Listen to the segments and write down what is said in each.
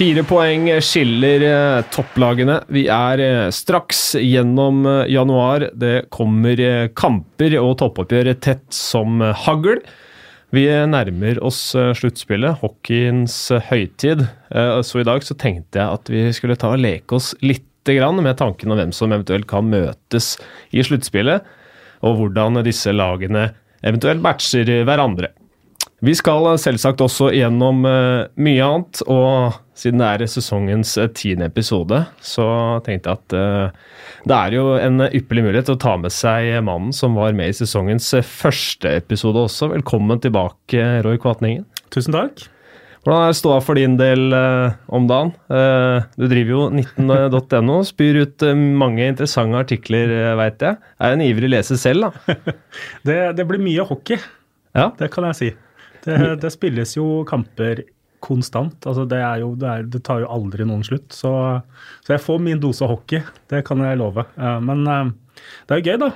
Fire poeng skiller eh, topplagene. Vi er eh, straks gjennom eh, januar. Det kommer kamper og toppoppgjør tett som hagl. Vi nærmer oss sluttspillet, hockeyens høytid. Så i dag så tenkte jeg at vi skulle ta og leke oss litt med tanken om hvem som eventuelt kan møtes i sluttspillet, og hvordan disse lagene eventuelt matcher hverandre. Vi skal selvsagt også gjennom uh, mye annet, og siden det er sesongens uh, tiende episode, så tenkte jeg at det er jo en ypperlig mulighet til å ta med seg mannen som var med i sesongens første episode også. Velkommen tilbake, Roy Kvatningen. Tusen takk. Hvordan er ståa for din del om dagen? du driver jo 19.no, spyr ut mange interessante artikler, veit jeg. Er en ivrig leser selv, da? det, det blir mye hockey. Ja. Det kan jeg si. Det, det spilles jo kamper konstant. Altså det, jo, det, er, det, tar jo aldri noen slutt. Så, så, jeg får min dose hockey, det kan jeg love. Men eh, det er jo gøy, da.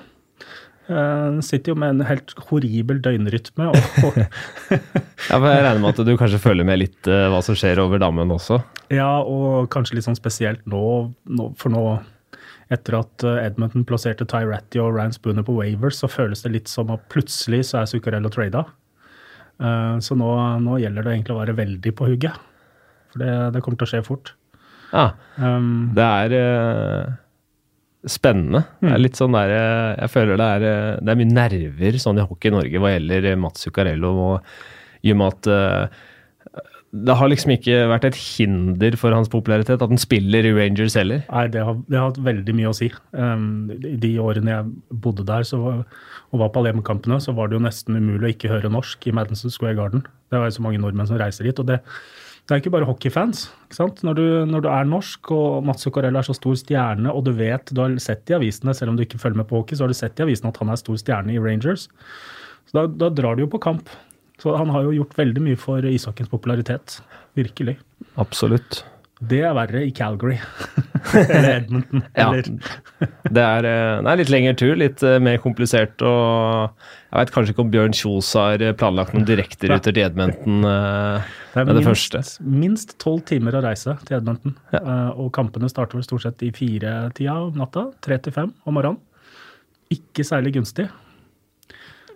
Jeg eh, sitter jo med en helt horribel døgnrytme. Og, ja, men Jeg regner med at du kanskje følger med litt uh, hva som skjer over dammen også? Ja, og kanskje litt sånn spesielt nå, nå for nå etter at Edmonton plasserte Ty Ratty og Ryan Spooner på Wavers, så føles det litt som at plutselig så er Zuccarello trada. Eh, så nå, nå, gjelder det egentlig å være veldig på hugget. For det, det kommer til å skje fort. Ja. Um, det er uh, spennende. Mm. Det er mm. litt sånn der, eh, Jeg føler det er, det er mye nerver sånn i hockey i Norge hva gjelder Mats Zuccarello. Og, I og med at uh, det har liksom ikke vært et hinder for hans popularitet at han spiller i Rangers heller? Nei, det har, det har hatt veldig mye å si. Um, de årene jeg bodde der så, og var på alle hjemmekampene, så var det jo nesten umulig å ikke høre norsk i Madison Square Garden. Det var jo så mange nordmenn som reiser dit. og det, det er ikke bare hockeyfans. ikke sant? Når du, når du er norsk og Mats Zuccarello er så stor stjerne, og du vet, du har sett i avisene, selv om du ikke følger med på hockey, så har du sett i avisene at han er stor stjerne i Rangers. Så da, da drar du jo på kamp. Så han har jo gjort veldig mye for ishockeyens popularitet. Virkelig. Absolutt. Det er verre i Calgary. eller Edmonton. ja. det, er, eh, det er litt lengre tur, litt eh, mer komplisert. og Jeg vet kanskje ikke om Bjørn Kjos har eh, planlagt noen direkteruter til Edmonton det med det første. Minst tolv timer å reise til Edmonton. Ja. Og kampene starter vel stort sett i fire-tida om natta. Tre til fem om morgenen. Ikke særlig gunstig.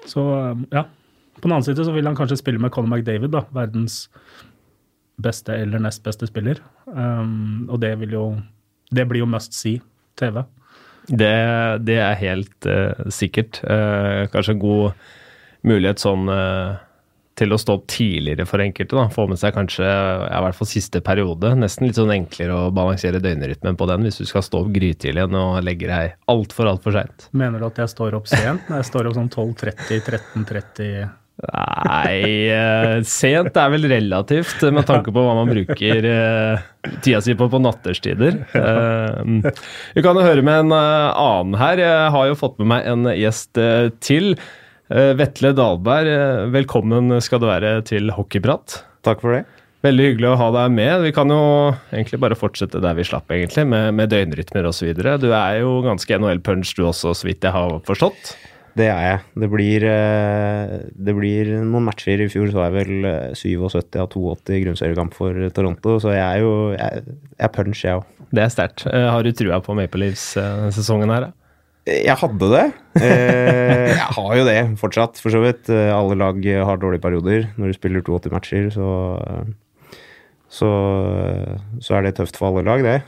Så ja, på den annen side så vil han kanskje spille med Conor McDavid, da, verdens beste eller nest beste spiller. Um, og det vil jo Det blir jo must see TV. Det, det er helt uh, sikkert. Uh, kanskje en god mulighet sånn uh, til å stå opp tidligere for enkelte. da, Få med seg kanskje i hvert fall siste periode. Nesten litt sånn enklere å balansere døgnrytmen på den hvis du skal stå opp grytidlig og legge deg altfor, altfor seint. Mener du at jeg står opp sent? Når jeg står opp sånn 12.30, 13.30? Nei, uh, sent er vel relativt med tanke på hva man bruker uh, tida si på på natterstider. Uh, vi kan jo høre med en annen her. Jeg har jo fått med meg en gjest til. Vetle Dahlberg, velkommen skal du være til Hockeyprat. Takk for det. Veldig hyggelig å ha deg med. Vi kan jo egentlig bare fortsette der vi slapp, egentlig, med, med døgnrytmer osv. Du er jo ganske NHL-punch du også, så vidt jeg har forstått. Det er jeg. Det blir, eh, det blir, noen matcher. I fjor så var jeg vel 77 eh, av 82 i grunnseriekamp for Toronto, så jeg er jo jeg, jeg punch, jeg òg. Det er sterkt. Eh, har du trua på Maple Leafs-sesongen her? Jeg hadde det. Jeg har jo det fortsatt, for så vidt. Alle lag har dårlige perioder. Når du spiller 82 matcher, så, så, så er det tøft for alle lag, det.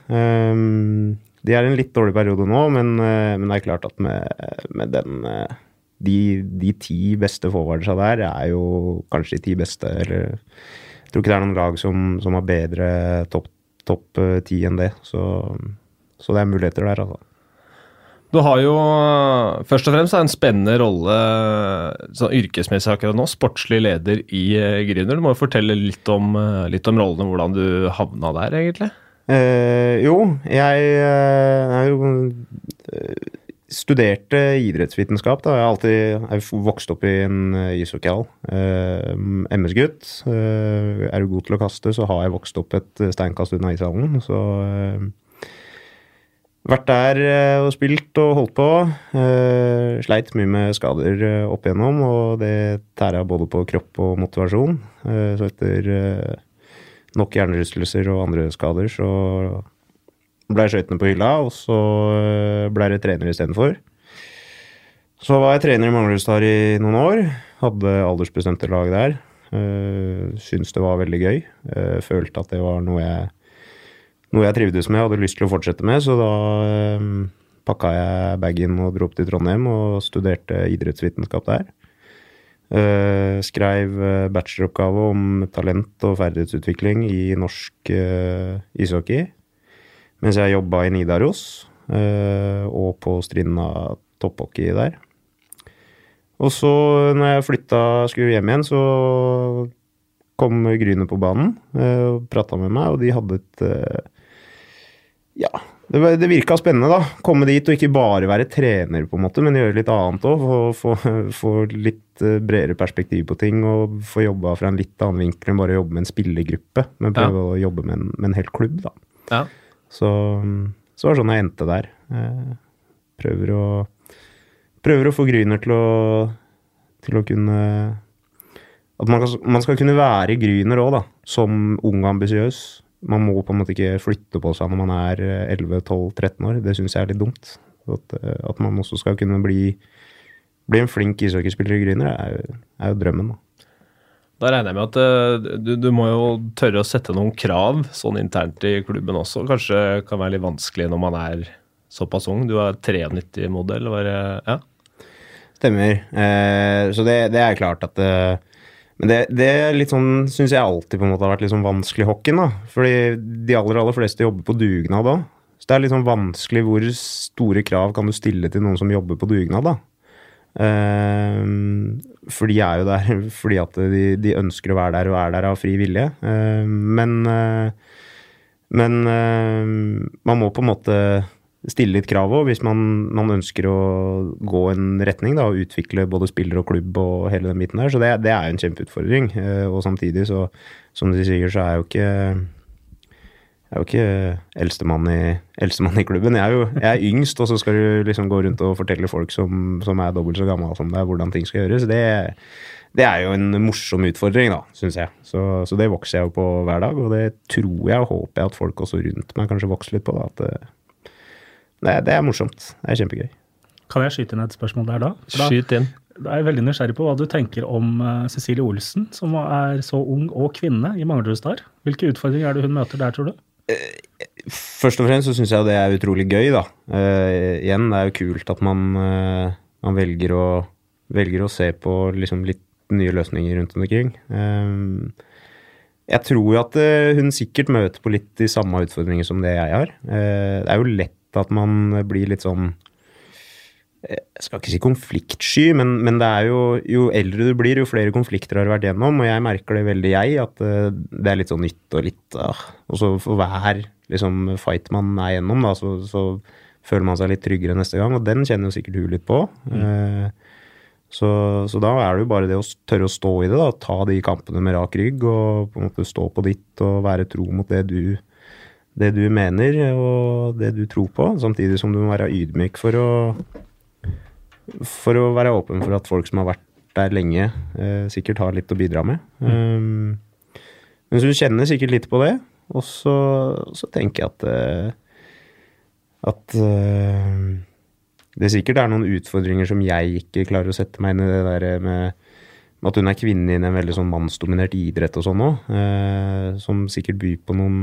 De er i en litt dårlig periode nå, men, eh, men, det er klart at med, med den eh, de, de, ti beste forwardsa der er jo kanskje de ti beste, eller Jeg tror ikke det er noen lag som, som har bedre topp top eh, ti enn det. Så, så, det er muligheter der, altså. Du har jo først og fremst en spennende rolle sånn yrkesmessig akkurat nå. Sportslig leder i Grüner. Du må jo fortelle litt om, litt om rollene, hvordan du havna der, egentlig? Eh, jo, jeg eh, jo eh, studerte idrettsvitenskap. da. Jeg har alltid jeg vokst opp i en ishockeyhall. ishockeihall. Uh, MS-gutt. Uh, er du god til å kaste, så har jeg vokst opp et steinkast unna ishallen. Så vært der og spilt og holdt på. sleit mye med skader opp igjennom, og det tæra både på kropp og motivasjon. så etter nok hjernerystelser og andre skader, så ble skøytene på hylla, og så ble jeg trener istedenfor. Så var jeg trener i Manglerudstad i noen år. Hadde aldersbestemte lag der. Uh, Syntes det var veldig gøy. Uh, følte at det var noe jeg, noe jeg trivdes med og hadde lyst til å fortsette med, så da uh, pakka jeg bagen og dro opp til Trondheim og studerte idrettsvitenskap der. Uh, skrev bacheloroppgave om talent og ferdighetsutvikling i norsk uh, ishockey mens jeg jobba i Nidaros uh, og på Strinda topphockey der. Og så, når jeg flytta, skulle hjem igjen, så kom Gryne på banen og prata med meg, og de hadde et Ja, det, det virka spennende, da. Komme dit og ikke bare være trener, på en måte, men gjøre litt annet òg. Få, få, få, litt eh, bredere perspektiv på ting og få jobba fra en litt annen vinkel enn bare å jobbe med en spillergruppe. Men prøve ja. å jobbe med en, med en hel klubb, da. Ja. Så, så var det sånn jeg endte der. Eh, prøver å, prøver å få Gryner til å, til å kunne At man, man, skal kunne være Gryner òg, da. Som ung og ambisiøs man må på en måte ikke flytte på seg når man er 11-12-13 eh, år. Det syns jeg er litt dumt. At, eh, at, man også skal kunne bli, bli en flink ishockeyspiller i Gryner, er, er, jo drømmen. Da. da regner jeg med at eh, du, du, må jo tørre å sette noen krav sånn internt i klubben også. Kanskje kan være litt vanskelig når man er såpass ung. Du er 93-modell. Ja? Stemmer. Eh, så det, det, er klart at eh, men det, det sånn, syns jeg alltid på en måte har vært litt sånn vanskelig i hockeyen. da. Fordi de aller aller fleste jobber på dugnad òg. Så det er litt sånn vanskelig hvor store krav kan du stille til noen som jobber på dugnad. da. Um, for de er jo der fordi at de, de, ønsker å være der og er der av fri vilje. Um, men uh, men man må på en måte stille litt krav òg, hvis man, man, ønsker å gå en retning da, og utvikle både spiller og klubb og hele den biten der. Så det, det er jo en kjempeutfordring. Eh, og samtidig, så, som de sier, så er jeg jo ikke jeg er jo ikke eldstemann i, eldstemann i klubben. Jeg er jo jeg er yngst, og så skal du liksom gå rundt og fortelle folk som, som er dobbelt så gammel som deg, hvordan ting skal gjøres. Det, det er jo en morsom utfordring, da, syns jeg. Så, så, det vokser jeg jo på hver dag, og det tror jeg og håper jeg at folk også rundt meg kanskje vokser litt på. da, at eh, det, det er morsomt. Det er kjempegøy. Kan jeg skyte inn et spørsmål der, da? da Skyt inn. Da er jeg veldig nysgjerrig på hva du tenker om uh, Cecilie Olsen, som er så ung og kvinne i Manglerud Hvilke utfordringer er det hun møter der, tror du? Uh, først og fremst så syns jeg det er utrolig gøy, da. Uh, igjen, det er jo kult at man, man velger, å, velger, å, se på liksom litt nye løsninger rundt omkring. jeg tror jo at hun sikkert møter på litt de samme utfordringer som det jeg har. det er jo lett at man blir litt sånn jeg skal ikke si konfliktsky, men, men, det er jo, jo eldre du blir, jo flere konflikter har du vært gjennom. Og jeg merker det veldig, jeg, at uh, det er litt sånn nytt og litt uh, Og så for hver liksom, fight man er gjennom, da, så, så, føler man seg litt tryggere neste gang. Og den kjenner jo sikkert du litt på. Mm. Uh, så, så, da er det jo bare det å tørre å stå i det, da. Ta de kampene med rak rygg og på en måte stå på ditt og være tro mot det du det du mener og det du tror på, samtidig som du må være ydmyk for å for å være åpen for at folk som har vært der lenge, eh, sikkert har litt å bidra med. Mm. Um, men så du kjenner sikkert litt på det, og så, så tenker jeg at uh, at uh, det sikkert er noen utfordringer som jeg ikke klarer å sette meg inn i det der med, at hun er kvinne i en veldig sånn mannsdominert idrett og sånn òg, uh, som sikkert byr på noen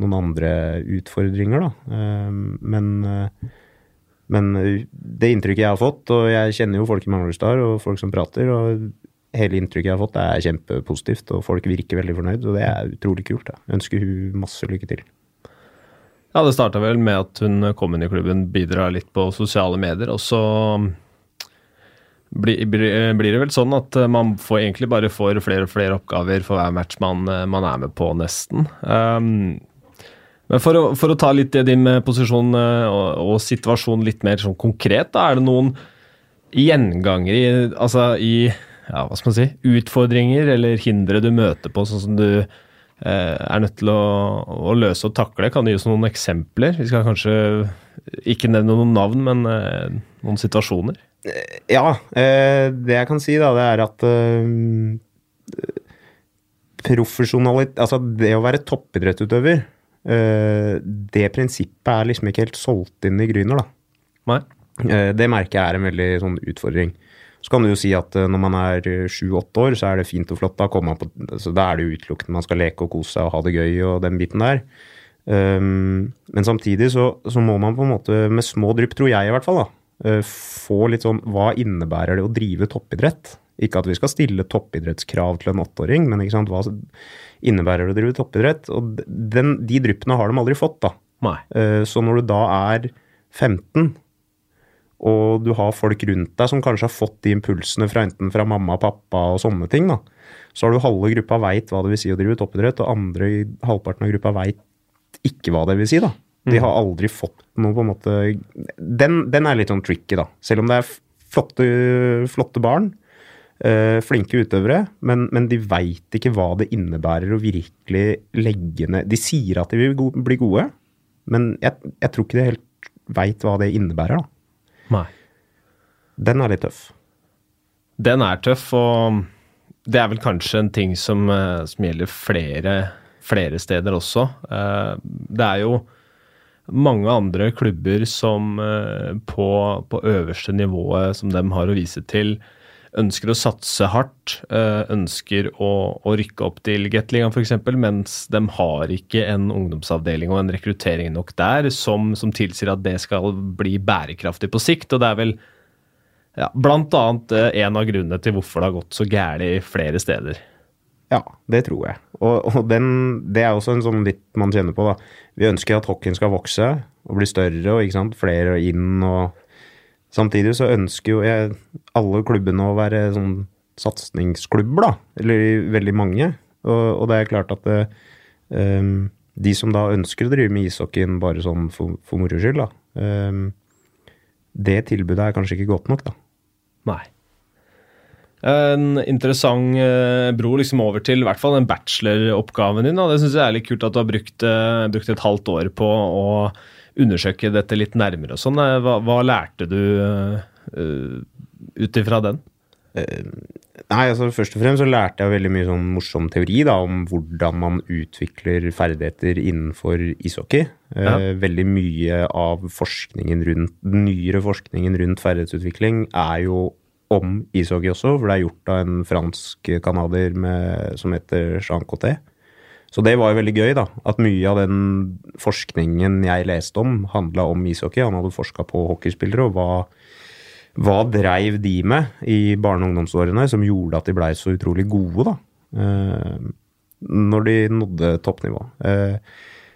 noen andre utfordringer, da. Ehm, men, eh, men det inntrykket jeg har fått, og jeg kjenner jo folk i Manglerstad og folk som prater, og hele inntrykket jeg har fått, er kjempepositivt, og folk virker veldig fornøyd, og det er utrolig kult. da. Jeg ønsker hun masse lykke til. Ja, det starta vel med at hun kom inn i klubben, bidrar litt på sosiale medier, og så blir, blir, det vel sånn at man får, egentlig bare får flere og flere oppgaver for hver match man, man er med på, nesten. Um, men for å, for å, ta litt din posisjon eh, og, og situasjon litt mer sånn konkret, da er det noen gjenganger i, altså i ja, hva skal man si, utfordringer eller hindre du møter på, sånn som du eh, er nødt til å, å, løse og takle? Kan du gi oss noen eksempler? Vi skal kanskje ikke nevne noen navn, men eh, noen situasjoner? Ja, eh, det jeg kan si, da, det er at eh, profesjonalitet Altså, det å være toppidrettsutøver, eh, det prinsippet er liksom ikke helt solgt inn i Gryner, da. Eh, Det merker jeg er en veldig sånn utfordring. Så kan du jo si at eh, når man er sju-åtte år, så er det fint og flott. Da, på, så da er det jo utelukkende man skal leke og kose seg og ha det gøy og den biten der. Um, men samtidig så, så må man på en måte med små drypp, tror jeg i hvert fall, da, eh, få litt sånn Hva innebærer det å drive toppidrett? Ikke at vi skal stille toppidrettskrav til en åtteåring, men ikke sant, hva innebærer å drive toppidrett? Og den, de dryppene har de aldri fått, da. Eh, Så når du da er 15, og du har folk rundt deg som kanskje har fått de impulsene fra enten fra mamma og pappa og sånne ting, da, så har du halve gruppa veit hva det vil si å drive toppidrett, og andre i halvparten av gruppa veit ikke hva det vil si, da. De har aldri fått noe på en måte Den, den er litt sånn tricky, da. Selv om det er flotte, flotte barn, flinke utøvere, men, men de veit ikke hva det innebærer å virkelig legge ned De sier at de vil go bli gode, men jeg, jeg tror ikke de helt veit hva det innebærer, da. Nei. Den er litt tøff. Den er tøff, og det er vel kanskje en ting som, eh, som gjelder flere, flere steder også. Eh, Det er jo mange andre klubber som eh, på, på øverste nivået som de har å vise til, ønsker å satse hardt, eh, ønsker å, å rykke opp til Gateligaen f.eks., mens de har ikke en ungdomsavdeling og en rekruttering nok der som, som tilsier at det skal bli bærekraftig på sikt. Og det er vel ja, blant annet eh, en av grunnene til hvorfor det har gått så gærent flere steder. Ja, det tror jeg. Og, og den, det er også en sånn litt man kjenner på, da. Vi ønsker at hockeyen skal vokse og bli større, og ikke sant, flere inn og Samtidig så ønsker jo jeg alle klubbene å være sånn satsingsklubber, da. Eller veldig mange. Og, og det er klart at det, um, de som da ønsker å drive med ishockeyen bare sånn for, for moro skyld, da. um, det tilbudet er kanskje ikke godt nok, da. Nei. En interessant eh, bro liksom over til i hvert fall den bacheloroppgaven din. Da. Det syns jeg er litt kult at du har brukt, eh, brukt et halvt år på å undersøke dette litt nærmere og sånn. Eh, Hva, hva lærte du uh, ut ifra den? Nei, altså Først og fremst så lærte jeg veldig mye sånn morsom teori da, om hvordan man utvikler ferdigheter innenfor ishockey. Ja. Eh, veldig mye av forskningen rundt, den nyere forskningen rundt ferdighetsutvikling er jo om ishockey også, for det er gjort av en fransk canadier som heter Jean Coté. Så det var jo veldig gøy, da. At mye av den forskningen jeg leste om, handla om ishockey. Han hadde forska på hockeyspillere og hva hva dreiv de med i barne- og ungdomsårene som gjorde at de blei så utrolig gode, da? Eh, når de nådde toppnivå. Eh,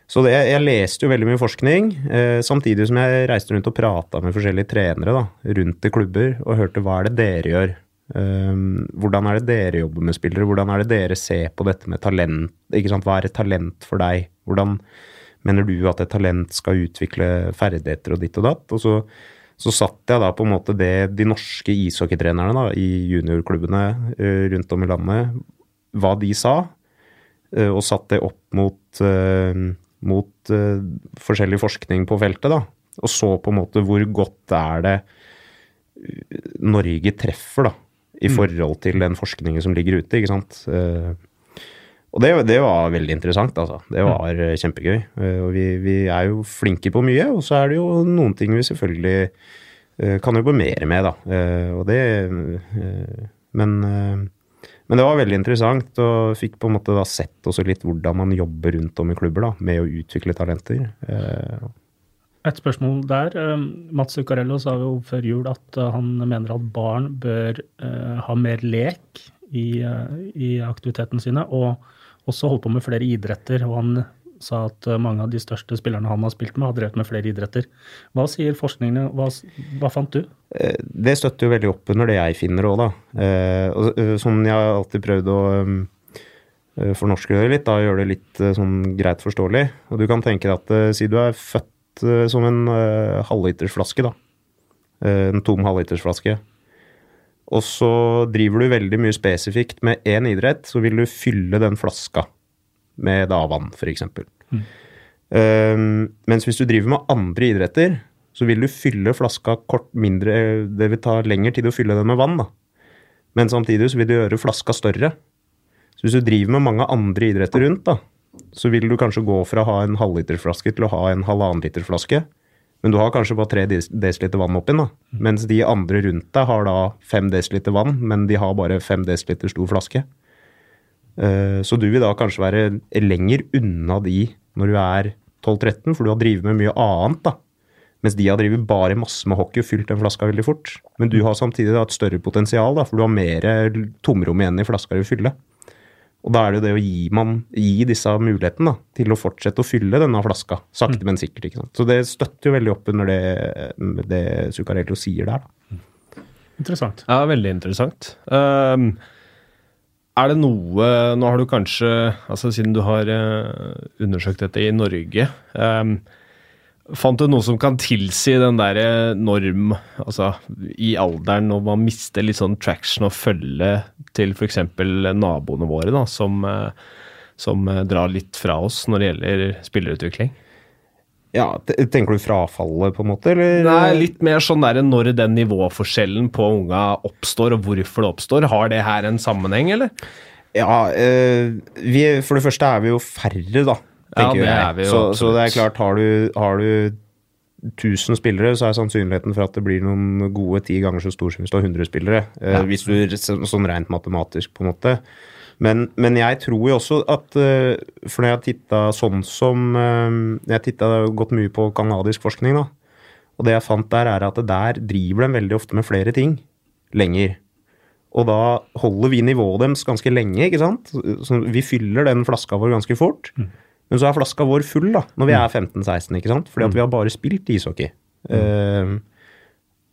så det, jeg leste jo veldig mye forskning, eh, samtidig som jeg reiste rundt og prata med forskjellige trenere da, rundt i klubber og hørte hva er det dere gjør. Eh, hvordan er det dere jobber med spillere? Hvordan er det dere ser på dette med talent? Ikke sant? Hva er et talent for deg? Hvordan mener du at et talent skal utvikle ferdigheter og ditt og datt? Og så så satt jeg da på en måte det de norske ishockeytrenerne da, i juniorklubbene eh, rundt om i landet, hva de sa, eh, og satt det opp mot, eh, mot forskjellig forskning på feltet, da. Og så på en måte hvor godt er det Norge treffer, da, i forhold til den forskningen som ligger ute, ikke sant. Eh, og det, det var veldig interessant, altså. Det var eh, kjempegøy. Eh, Og vi, vi er jo flinke på mye, og så er det jo noen ting vi selvfølgelig kan jobbe mer med, da. Og det Men, men det var veldig interessant, og fikk på en måte da sett også litt hvordan man jobber rundt om i klubber da, med å utvikle talenter. Et spørsmål der. eh, Mats Zuccarello sa jo før jul at eh, han mener at barn bør eh, ha mer lek i, eh, i aktivitetene sine, og også holde på med flere idretter. Og han sa at mange av de største spillerne han har spilt med, har drevet med flere idretter. Hva sier forskningen? Hva, hva fant du? Det støtter jo veldig opp under det jeg finner òg, da. Sånn jeg har alltid prøvd å fornorske det litt, da, gjøre det litt sånn greit forståelig. Og du kan tenke deg at si du er født eh, som en uh, halvlitersflaske, da. Uh, en tom halvlitersflaske. Og så driver du veldig mye spesifikt med én idrett, så vil du fylle den flaska med da vann, f.eks. Um, mens hvis du driver med andre idretter, så vil du fylle flaska kort mindre Det vil ta lengre tid å fylle den med vann, da. Men samtidig så vil du gjøre flaska større. Så Så hvis du driver med mange andre idretter rundt, da, så vil du kanskje gå fra å ha en halvliterflaske til å ha en halvannenliterflaske. Men du har kanskje bare 3 dl vann oppi den, da. Mens de andre rundt deg har da 5 dl vann, men de har bare 5 dl stor flaske. Eh, så du vil da kanskje være lenger unna de når du er 12-13, for du har drevet med mye annet, da. Mens de har drevet bare masse med hockey og fylt den flaska veldig fort. Men du har samtidig da et større potensial, da, for du har mer tomrom igjen i flaska vil fylle. Og da er det jo det å gi, man, gi disse muligheten da, til å fortsette å fylle denne flaska, sakte, mm. men sikkert. ikke sant? Så det støtter jo veldig opp under det, det Zuccarello sier der. da. Interessant. Ja, veldig interessant. Um, er det noe Nå har du kanskje, altså siden du har uh, undersøkt dette i Norge um, Fant du noe som kan tilsi den der norm altså i alderen når man mister litt sånn traction og følge til f.eks. naboene våre, da, som, som, drar litt fra oss når det gjelder spillerutvikling? Ja, Tenker du frafallet, på en måte? eller? Nei, litt mer sånn der når den nivåforskjellen på unga oppstår, og hvorfor det oppstår. Har det her en sammenheng, eller? Ja, eh, vi, for det første er vi jo færre, da tenker ja, jeg. Så, så, det er klart, har du, har du 1000 spillere, så er sannsynligheten for at det blir noen gode ti ganger så stor som hvis du har 100 spillere. Eh, ja. Hvis du Sånn rent matematisk, på en måte. Men, men, jeg tror jo også at eh, For når jeg har titta sånn som eh, Jeg titta gått mye på canadisk forskning, da. Og det jeg fant der, er at der driver de veldig ofte med flere ting lenger. Og da holder vi nivået deres ganske lenge, ikke sant. Så vi fyller den flaska vår ganske fort. Mm. Men så er flaska vår full da, når vi er 15-16, ikke sant? fordi at vi har bare spilt ishockey. Mm. Uh,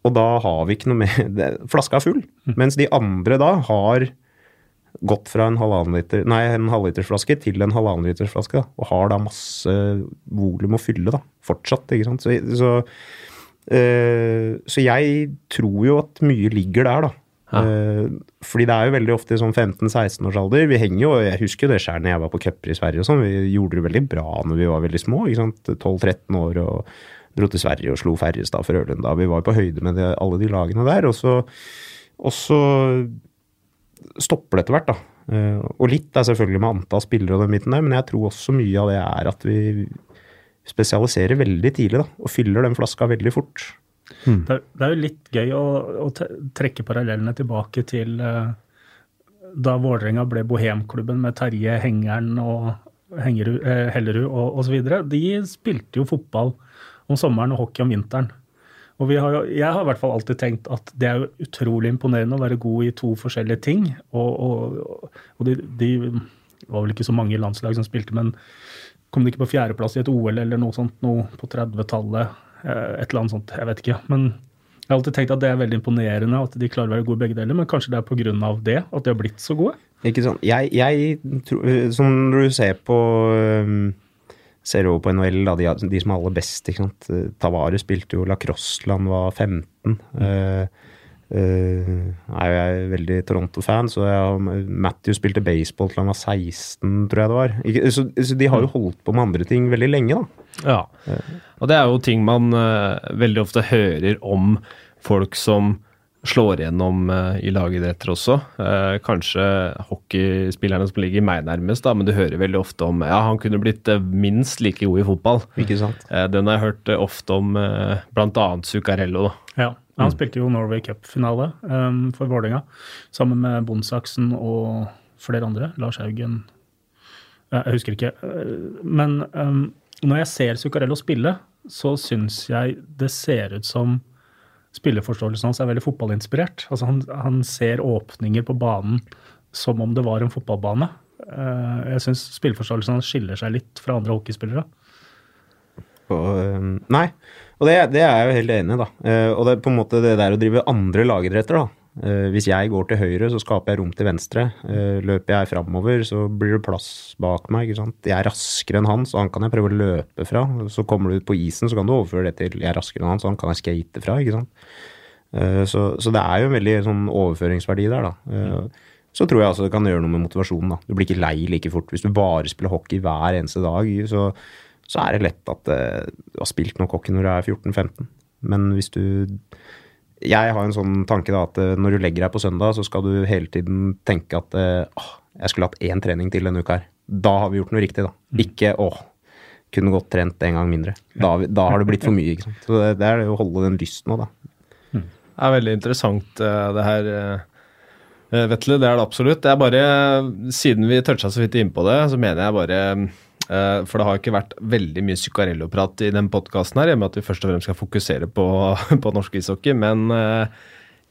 og da har vi ikke noe mer Flaska er full. Mm. Mens de andre da har gått fra en halvannenliter, nei, en halvlitersflaske til en halvannenlitersflaske. Og har da masse volum å fylle da, fortsatt. ikke sant? Så, så, uh, så jeg tror jo at mye ligger der, da. Ja. Uh, fordi det er jo veldig ofte i sånn 15-16-årsalder. Vi henger jo, Jeg husker jo det sjøl når jeg var på cuper i Sverige og sånn. Vi gjorde det veldig bra når vi var veldig små. ikke sant? 12-13 år og dro til Sverige og slo Ferjestad for Ørlunda. Vi var jo på høyde med det, alle de lagene der. Og så, og så stopper det etter hvert, da. Uh, og litt er selvfølgelig med antall spillere og den biten der, men jeg tror også mye av det er at vi spesialiserer veldig tidlig da, og fyller den flaska veldig fort. Mm. Det, det, er jo litt gøy å, å trekke parallellene tilbake til uh, da Vålerenga ble bohemklubben med Terje Hengeren og Hengerud, eh, Hellerud og osv. De spilte jo fotball om sommeren og hockey om vinteren. Og har, jeg har i hvert fall alltid tenkt at det er utrolig imponerende å være god i to forskjellige ting. Og, og, og de, de, var vel ikke så mange landslag som spilte, men kom de ikke på fjerdeplass i et OL eller noe sånt noe på 30-tallet? Eh, et eller annet sånt. Jeg vet ikke. Men jeg har alltid tenkt at det er veldig imponerende at de klarer å være gode begge deler. Men kanskje det er pga. det at de har blitt så gode? Ikke sant. Jeg, jeg tror Som når du ser på um, Ser over på NHL, da, de, de, som er aller best. ikke sant? Tavares spilte jo lacrosse da han var 15. Mm. Uh, Uh, jeg er veldig Toronto-fan, så jeg, Matthew spilte baseball til han var 16, tror jeg det var. Ikke, så, så, de har jo holdt på med andre ting veldig lenge, da. Ja, og det er jo ting man uh, veldig ofte hører om folk som slår igjennom uh, i lagidretter også. Uh, kanskje hockeyspillerne som ligger meg nærmest, da, men du hører veldig ofte om ja, han kunne blitt uh, minst like god i fotball. Ikke sant? den har jeg hørt ofte om uh, bl.a. Zuccarello. Da. Ja. Han mm. spilte jo Norway Cup-finale um, for Vålerenga sammen med Bondsaksen og flere andre. Lars Haugen Jeg husker ikke. Uh, men um, når jeg ser Zuccarello spille, så syns jeg det ser ut som spilleforståelsen hans er veldig fotballinspirert. Altså han, han, ser åpninger på banen som om det var en fotballbane. Uh, jeg syns spilleforståelsen hans skiller seg litt fra andre hockeyspillere. Uh, nei, og det, det, er jeg jo helt enig i, da. Uh, og det er på en måte det der å drive andre lagidretter, da. Uh, hvis jeg går til høyre, så skaper jeg rom til venstre. Uh, løper jeg framover, så blir det plass bak meg. ikke sant? Jeg er raskere enn han, så han kan jeg prøve å løpe fra. Så kommer du ut på isen, så kan du overføre det til jeg er raskere enn han, så han kan jeg skate fra. ikke sant? Så, så, det er jo en veldig sånn overføringsverdi der, da. Så tror jeg altså det kan gjøre noe med motivasjonen. da. Du blir ikke lei like fort. Hvis du bare spiller hockey hver eneste dag, så så er det lett at uh, du har spilt noe hockey når du er 14-15. Men hvis du Jeg har en sånn tanke da at uh, når du legger deg på søndag, så skal du hele tiden tenke at uh, jeg skulle hatt én trening til denne uka her. Da har vi gjort noe riktig, da. Ikke åh, kunne godt trent en gang mindre. Da, da har det blitt for mye. ikke sant? Så det, det er det å holde den lysten òg, da. Det er veldig interessant, eh, det her. eh, Vetle, det er det absolutt. Det er bare, Siden vi toucha så vidt innpå det, så mener jeg bare eh, For det har ikke vært veldig mye Zuccarello-prat i den podkasten her, i og med at vi først og fremst skal fokusere på, på norsk ishockey. Men eh,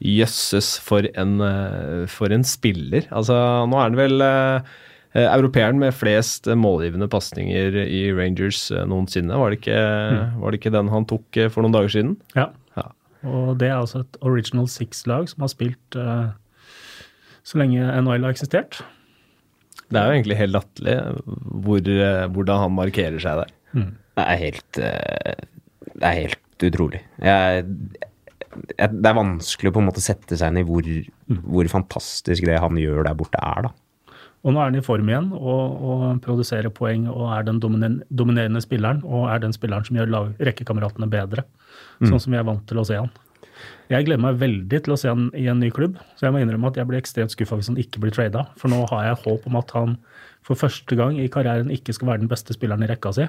jøsses, for, en, eh, for en spiller. Altså, nå er han vel eh, eh, europeeren med flest eh, målgivende pasninger i Rangers eh, noensinne. Var det, ikke, var det ikke den han tok eh, for noen dager siden? Ja. Ja. Og det er altså et Original Six-lag som har spilt uh, så lenge NHL har eksistert. Det er jo egentlig helt latterlig hvor, eh, hvordan han markerer seg der. Det er helt eh, Det er helt utrolig. Jeg, jeg, det er vanskelig å på en måte sette seg inn i hvor, hvor fantastisk det han gjør der borte, er, da. Og nå er han i form igjen og, og produserer poeng og er den dominerende spilleren. Og er den spilleren som gjør rekkekammeratene rekkekameratene bedre, sånn som vi er vant til å se han. Jeg gleder meg veldig til å se han i en ny klubb, så jeg må innrømme at jeg blir ekstremt skuffa hvis han ikke blir trada. For nå har jeg håp om at han for første gang i karrieren ikke skal være den beste spilleren i rekka si.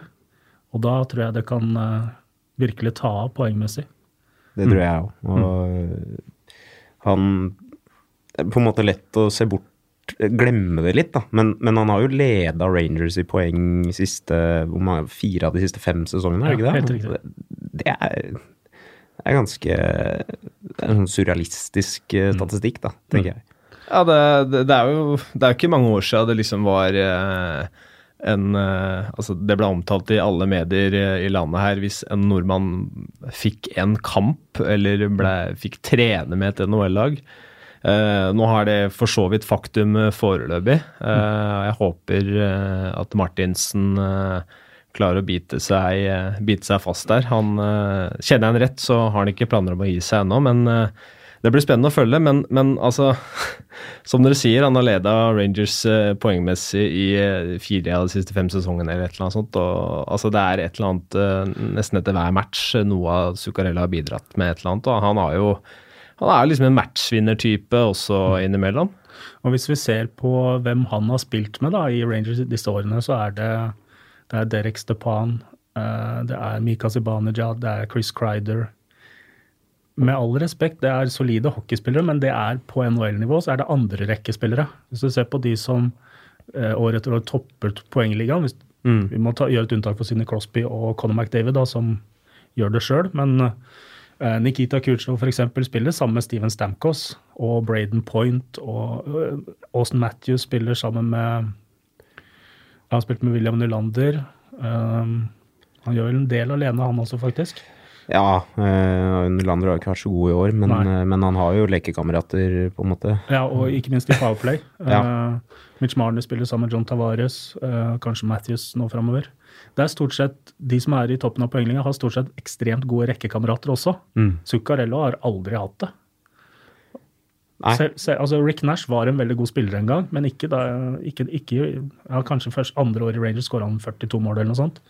Og da tror jeg det kan eh, virkelig ta av poengmessig. Det tror jeg òg. Og han Det er på en måte lett å se bort Glemme det litt, da. Men, men han har jo leda Rangers i poeng siste mange, fire av de siste fem sesongene, er det Ja, ikke helt det? riktig. Det er, det er ganske Det er en sånn surrealistisk eh, statistikk, da, tenker jeg. Ja, det, det, er jo det er ikke mange år siden det liksom var eh, en eh, Altså, det ble omtalt i alle medier i landet her hvis en nordmann fikk en kamp, eller ble, fikk trene med et NHL-lag. Eh, nå har det for så vidt faktum foreløpig. Eh, jeg håper at Martinsen eh, klarer å bite seg, eh, bite seg fast der. Han, eh, kjenner jeg han rett, så har han ikke planer om å gi seg ennå, men eh, det blir spennende å følge. Men, men altså, som dere sier, han har leda Rangers poengmessig i fire av de siste fem sesongene eller et eller annet sånt. Og, altså, det er et eller annet nesten etter hver match noe av Zuccarella har bidratt med et eller annet. Og han har jo han er liksom en matchvinnertype også innimellom. Og hvis vi ser på hvem han har spilt med da, i Rangers disse årene, så er det, det er Derek Stepan, eh, det er Mika Zibanejad, det er Chris Crider. Med all respekt, det er solide hockeyspillere, men det er på NHL-nivå så er det andre rekkespillere. Hvis du ser på de som eh, år etter år topper poengligaen mm. Vi må ta, gjøre et unntak for Sidney Crosby og Conor McDavid, da, som gjør det sjøl. Men uh, Nikita Kutsjov f.eks. spiller sammen med Steven Stamkos og Braden Point. Og uh, Austin Matthews spiller sammen med Han har spilt med William Nylander. Um, han gjør vel en del alene, han også, faktisk. Ja, uh, Nylander har ikke vært så god i år, men, eh, men han har jo lekekamerater, på en måte. Ja, og ikke minst i Powerplay. Ja. uh, Mitch Marner spiller sammen med John Tavares, uh, kanskje Matthews nå framover. Det er stort sett, De som er i toppen av poenglinja, har stort sett ekstremt gode rekkekamerater også. Mm. Zuccarello har aldri hatt det. Nei. Se, se, altså Rick Nash var en veldig god spiller en gang, men ikke da, ikke, ikke, ja, kanskje først andre år i Rangers skåra han 42 mål eller noe sånt.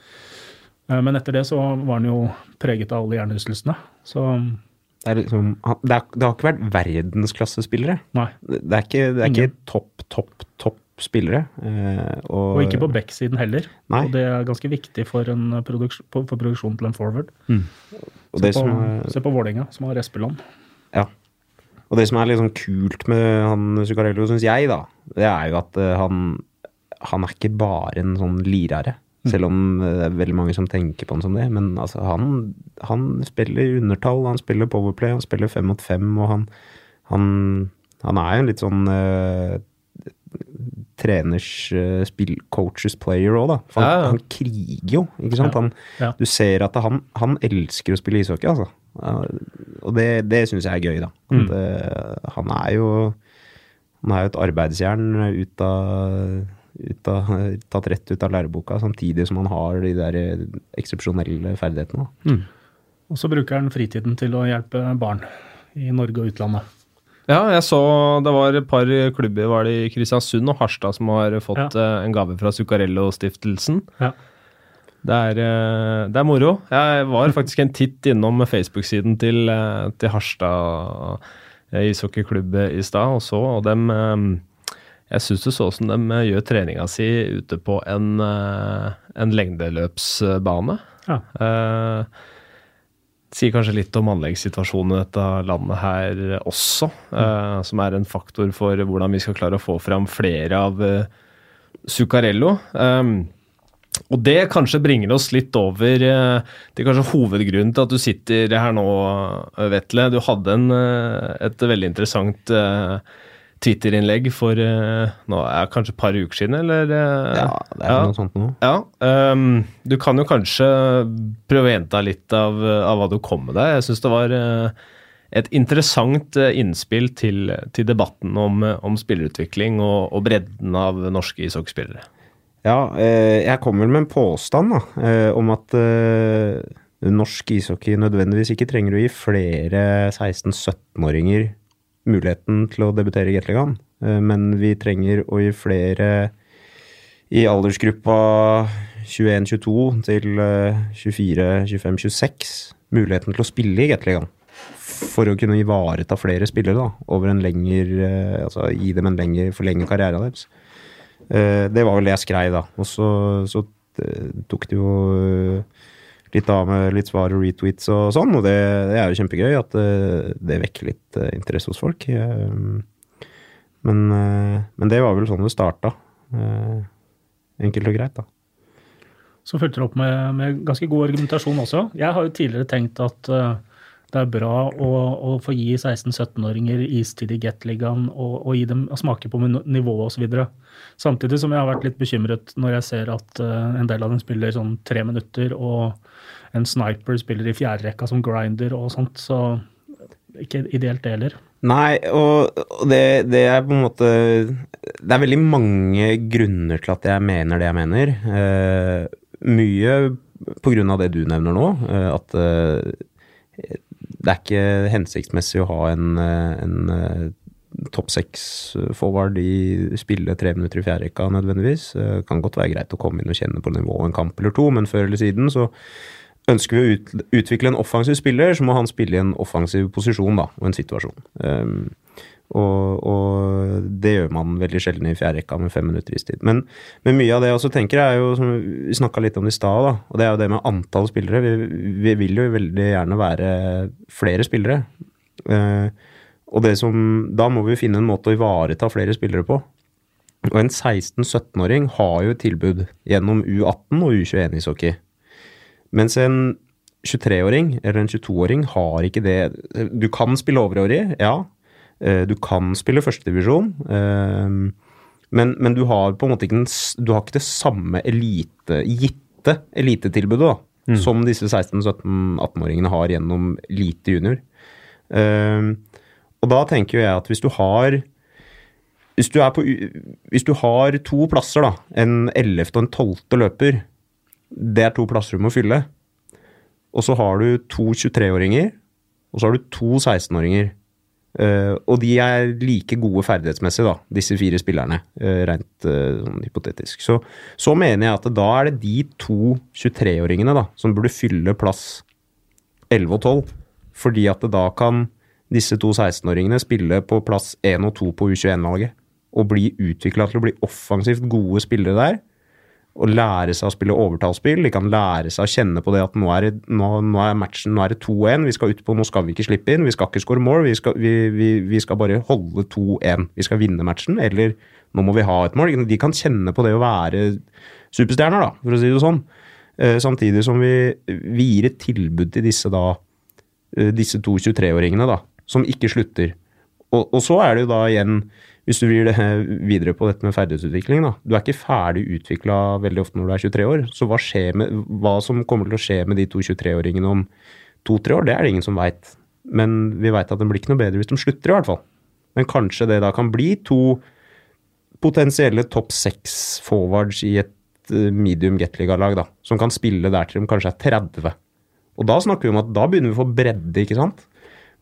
Eh, Men etter det så var han jo preget av alle hjernerystelsene. Så Det, er liksom, det, er, det har ikke vært verdensklassespillere. nei. Det er ikke, det er ikke topp, topp, topp spillere. eh, og, Og ikke på backsiden heller. Nei. Og det er ganske viktig for, en produks for produksjonen til en forward. og Se det på, som se på Vålerenga, som har Espeland. ja. Og det som er litt sånn kult med han Zuccarello, syns jeg, da, det er jo at eh, han, han er ikke bare en sånn lirare. Selv om eh, det er veldig mange som tenker på han som det. Men altså, han, han spiller undertall, han spiller powerplay, han spiller fem mot fem, og han, han, han er jo en litt sånn uh, treners uh, spill, coaches player òg, da. For han, Ja, ja. kriger jo, ikke sant. Ja. Du ser at han, han elsker å spille ishockey, altså. Og det, det syns jeg er gøy, da. Mm. At, mm. han er jo Han er jo et arbeidsjern ut av, ut av, tatt rett ut av læreboka, samtidig som han har de der eksepsjonelle ferdighetene. da. Og så bruker han fritiden til å hjelpe barn i Norge og utlandet. Ja, jeg så det var et par klubber var det i Kristiansund og Harstad som har fått ja. en gave fra Zuccarello-stiftelsen. Ja. Det er, eh, det er moro. Jeg var faktisk en titt innom Facebook-siden til, eh, til Harstad eh, ishockeyklubb i stad og så, og dem eh, Jeg syns det så ut som de eh, gjør treninga si ute på en, eh, en lengdeløpsbane. Ja. Eh, sier kanskje litt om anleggssituasjonen i dette landet her også, eh, som er en faktor for hvordan vi skal klare å få fram flere av eh, Zuccarello. Um, og det kanskje bringer oss litt over eh, til kanskje hovedgrunnen til at du sitter her nå, eh, Vetle. Du hadde en, eh, et veldig interessant Twitter-innlegg for nå er det kanskje et par uker siden, eller? Ja, det er ja. noe sånt nå. Ja, um, du kan jo kanskje prøve å gjenta litt av, av hva du kom med deg. Jeg syns det var et interessant innspill til, til debatten om, om spillerutvikling og, og bredden av norske ishockeyspillere. Ja, eh, jeg kommer med en påstand da, eh, om at eh, norsk ishockey nødvendigvis ikke trenger å gi flere 16-17-åringer muligheten til å debutere i Gateligaen. Men vi trenger å gi flere i aldersgruppa 21-22 til eh, 24-25-26 muligheten til å spille i Gateligaen. For å kunne ivareta flere spillere da, over en lengre, altså gi dem en lengre, forlenge karrieren deres. Eh, det var vel det jeg skrev, da. Og så, så eh, tok det jo eh, litt av med litt svar og retweets og sånn, og det, det er jo kjempegøy at det vekker litt interesse hos folk. Men, men det var vel sånn det starta. Enkelt og greit, da. Så fulgte du opp med, med ganske god argumentasjon også. Jeg har jo tidligere tenkt at eh, det er bra å, å få gi 16-17-åringer istid i Gateligaen og, og gi dem å smake på nivået osv. Samtidig som jeg har vært litt bekymret når jeg ser at uh, en del av dem spiller sånn tre minutter, og en sniper spiller i fjerderekka som grinder og sånt. Så ikke ideelt det heller. Nei, og, det, det er på en måte Det er veldig mange grunner til at jeg mener det jeg mener. Uh, mye på grunn av det du nevner nå, eh, at det er ikke hensiktsmessig å ha en, eh, en eh, topp seks-forward i spille tre minutter i fjerderekka nødvendigvis. Eh, Det kan godt være greit å komme inn og kjenne på nivået en kamp eller to, men før eller siden så ønsker vi å ut, utvikle en offensiv spiller, så må han spille i en offensiv posisjon da, og en situasjon. Um, og, og det gjør man veldig sjelden i fjærrekka med fem minutter istid. Men, men mye av det jeg også tenker, er jo, som vi snakka litt om i stad, og det er jo det med antall spillere. Vi, vi vil jo veldig gjerne være flere spillere. Eh, og det som, da må vi finne en måte å ivareta flere spillere på. Og en 16-17-åring har jo et tilbud gjennom U18 og U21-ishockey. Mens en 23-åring eller en 22-åring har ikke det. Du kan spille overårig, ja. Eh, Du kan spille førstedivisjon. Men, men du har på en måte ikke, den, du har ikke det samme elite, gitte elitetilbudet da, som disse 16-17-18-åringene har gjennom lite junior. Eh, Og da tenker jeg at hvis du har hvis du, er på, hvis du har to plasser, da, en 11. og en 12. løper, det er to plasser du må fylle. Og så har du to 23-åringer, og så har du to 16-åringer. Eh, og de er like gode ferdighetsmessig, da, disse fire spillerne, uh, rent sånn hypotetisk. Så, så mener jeg at da er det de to 23-åringene da, som burde fylle plass 11 og 12. Fordi at da kan disse to 16-åringene spille på plass 1 og 2 på U21-laget. Og bli utvikla til å bli offensivt gode spillere der. Og lære seg å spille overtallsspill. De kan lære seg å kjenne på det at nå er, nå, nå er matchen nå er det 2-1. Vi skal ut på, nå skal vi ikke slippe inn. Vi skal ikke score more. Vi skal, vi, vi, vi skal bare holde 2-1. Vi skal vinne matchen. Eller nå må vi ha et mål. De kan kjenne på det å være superstjerner, da, for å si det sånn. Eh, Samtidig som vi, vi gir et tilbud til disse da eh, disse to 23-åringene da, som ikke slutter. Og, og så er det jo da igjen, hvis du vil det videre på dette med ferdighetsutvikling, da. Du er ikke ferdig utvikla veldig ofte når du er 23 år. Så hva, med, hva som kommer til å skje med de to 23-åringene om to-tre år, det er det ingen som veit. Men vi veit at den blir ikke noe bedre hvis de slutter, i hvert fall. Men kanskje det da kan bli to potensielle topp seks forwards i et eh, medium Gateliga-lag, da. Som kan spille der til de kanskje er 30. Og da snakker vi om at da begynner vi å få bredde, ikke sant?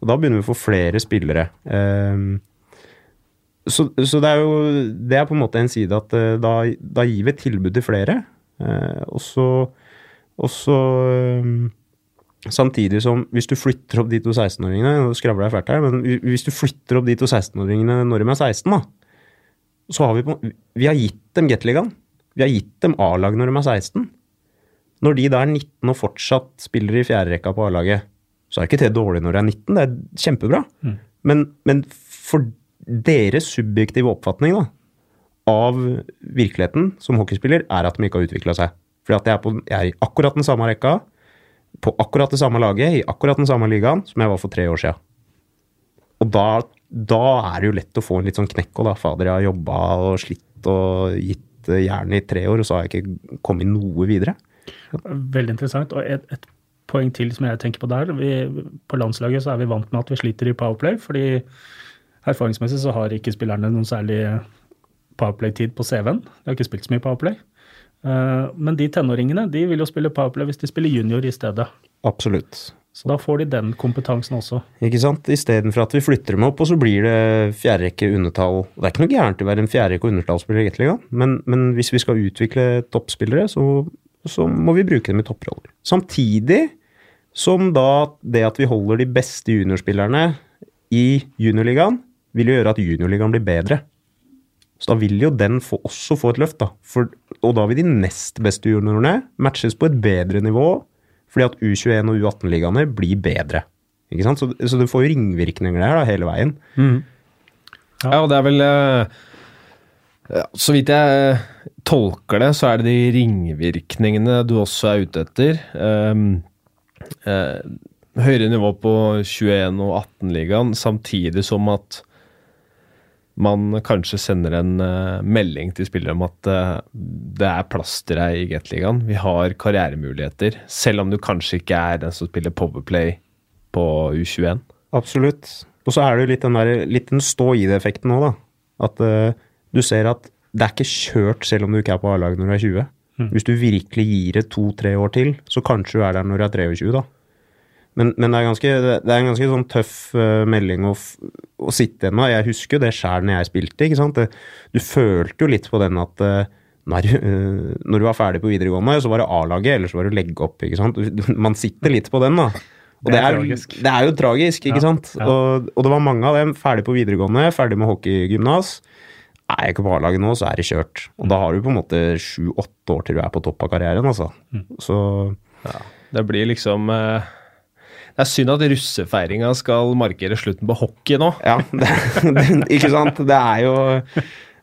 Og da begynner vi å få flere spillere. Ehm, så, så det er jo Det er på en måte en side at eh, da, da gir vi et tilbud til flere. Eh, og så, ehm, Samtidig som hvis du flytter opp de to 16-åringene Nå skravler jeg fælt her, men hvis du flytter opp de to 16-åringene når de er 16, da, så har vi på Vi har gitt dem Gateligaen. Vi har gitt dem A-lag når de er 16. Når de da er 19 og fortsatt spiller i fjerderekka på A-laget, så er ikke det dårlig når de er 19. Det er kjempebra. Mm. Men, men for deres subjektive oppfatning da, av virkeligheten som hockeyspiller, er at de ikke har utvikla seg. Fordi at jeg er, på, jeg er i akkurat den samme rekka, på akkurat det samme laget, i akkurat den samme ligaen som jeg var for tre år siden. Og da, da er det jo lett å få en litt sånn knekk. Og da, fader, jeg har jobba og slitt og gitt jernet i tre år, og så har jeg ikke kommet noe videre. Veldig interessant. Og et, et poeng til som jeg tenker på der. Vi, på landslaget så er vi vant med at vi sliter i Powerplay, fordi erfaringsmessig så har ikke spillerne noen særlig Powerplay-tid på CV-en. De har ikke spilt så mye Powerplay. Eh, Men de tenåringene de vil jo spille Powerplay hvis de spiller junior i stedet. Absolutt. Så da får de den kompetansen også. Ikke sant? Istedenfor at vi flytter dem opp, og så blir det fjerderekke undertall. Det er ikke noe gærent i å være en fjerderekke og undertallsspiller Gateligaen, men, men hvis vi skal utvikle toppspillere, så, så må vi bruke dem i topproller. Samtidig som da det at vi holder de beste juniorspillerne i juniorligaen, vil jo gjøre at juniorligaen blir bedre. Så da vil jo den få, også få et løft, da. For, og da vil de nest beste juniorene matches på et bedre nivå, fordi at U21 og U18-ligaene blir bedre. Ikke sant? Så, så du får jo ringvirkninger der da, hele veien. Ja, og det er vel eh, Så vidt jeg tolker det, så er det de ringvirkningene du også er ute etter. Um, uh, høyere nivå på 21- og 18-ligaen, samtidig som at man kanskje sender en uh, melding til spillere om at uh, det er plass til deg i Gateligaen. Vi har karrieremuligheter, selv om du kanskje ikke er den som spiller Powerplay på U21. Absolutt. Og så er det jo litt den, der, litt den stå-i-det-effekten nå, da. At uh, du ser at det er ikke kjørt selv om du ikke er på A-laget når du er 20. Hvis du virkelig gir det to-tre år til, så kanskje du er der når du er 23, da. Men, men det, er ganske, det er en ganske sånn tøff eh, melding å, å sitte igjen med. Jeg husker jo det sjæl når jeg spilte. ikke sant? Det, du følte jo litt på den at eh, når, eh, når du var ferdig på videregående, så var det A-laget, eller så var det å legge opp. ikke sant? Man sitter litt på den, da. Og Det det er er, tragisk. det er jo tragisk, ikke Ja, sant? ja. Og, og det var mange av dem ferdig på videregående, ferdig med hockeygymnas. Er jeg ikke på A-laget nå, så er det kjørt. Og da har du på en måte sju-åtte år til du er på topp av karrieren, altså. Mm. Så Det blir liksom eh, Det er synd at russefeiringa skal markere slutten på hockey nå. Ja, det, ikke sant? Det er jo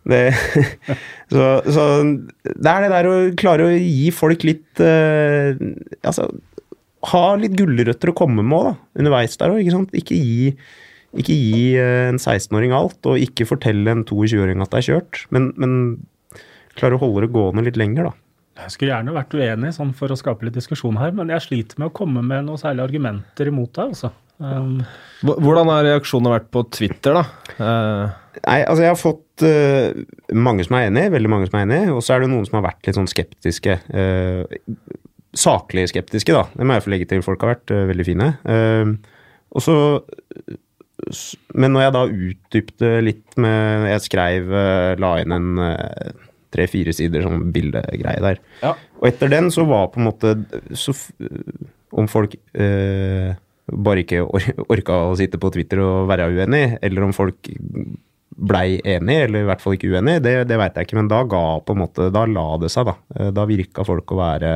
det, så, så det er det der å klare å gi folk litt eh, Altså ha litt gulrøtter å komme med da. Underveis der òg, ikke sant. Ikke gi, ikke gi eh, en 16-åring alt, og ikke fortelle en 22-åring at det er kjørt. Men, men klare å holde det gående litt lenger, da. Jeg skulle gjerne vært uenig sånn for å skape litt diskusjon her, men jeg sliter med å komme med noen særlige argumenter imot deg. altså. Um, Hvordan har reaksjonene vært på Twitter, da? Uh. Nei, altså jeg har fått uh, mange som er enig, veldig mange som er enig, og så er det noen som har vært litt sånn skeptiske. Uh, saklig skeptiske, da. Det må jeg få legge til. Folk har vært veldig fine. Og så Men når jeg da utdypte litt med Jeg skrev, la inn en tre-fire sider sånn bildegreie der. Ja. Og etter den så var på en måte så, Om folk eh, bare ikke or orka å sitte på Twitter og være uenig, eller om folk blei enig, eller i hvert fall ikke uenig, det, det veit jeg ikke. Men da ga på en måte, da la det seg, da. Eh, Da virka folk å være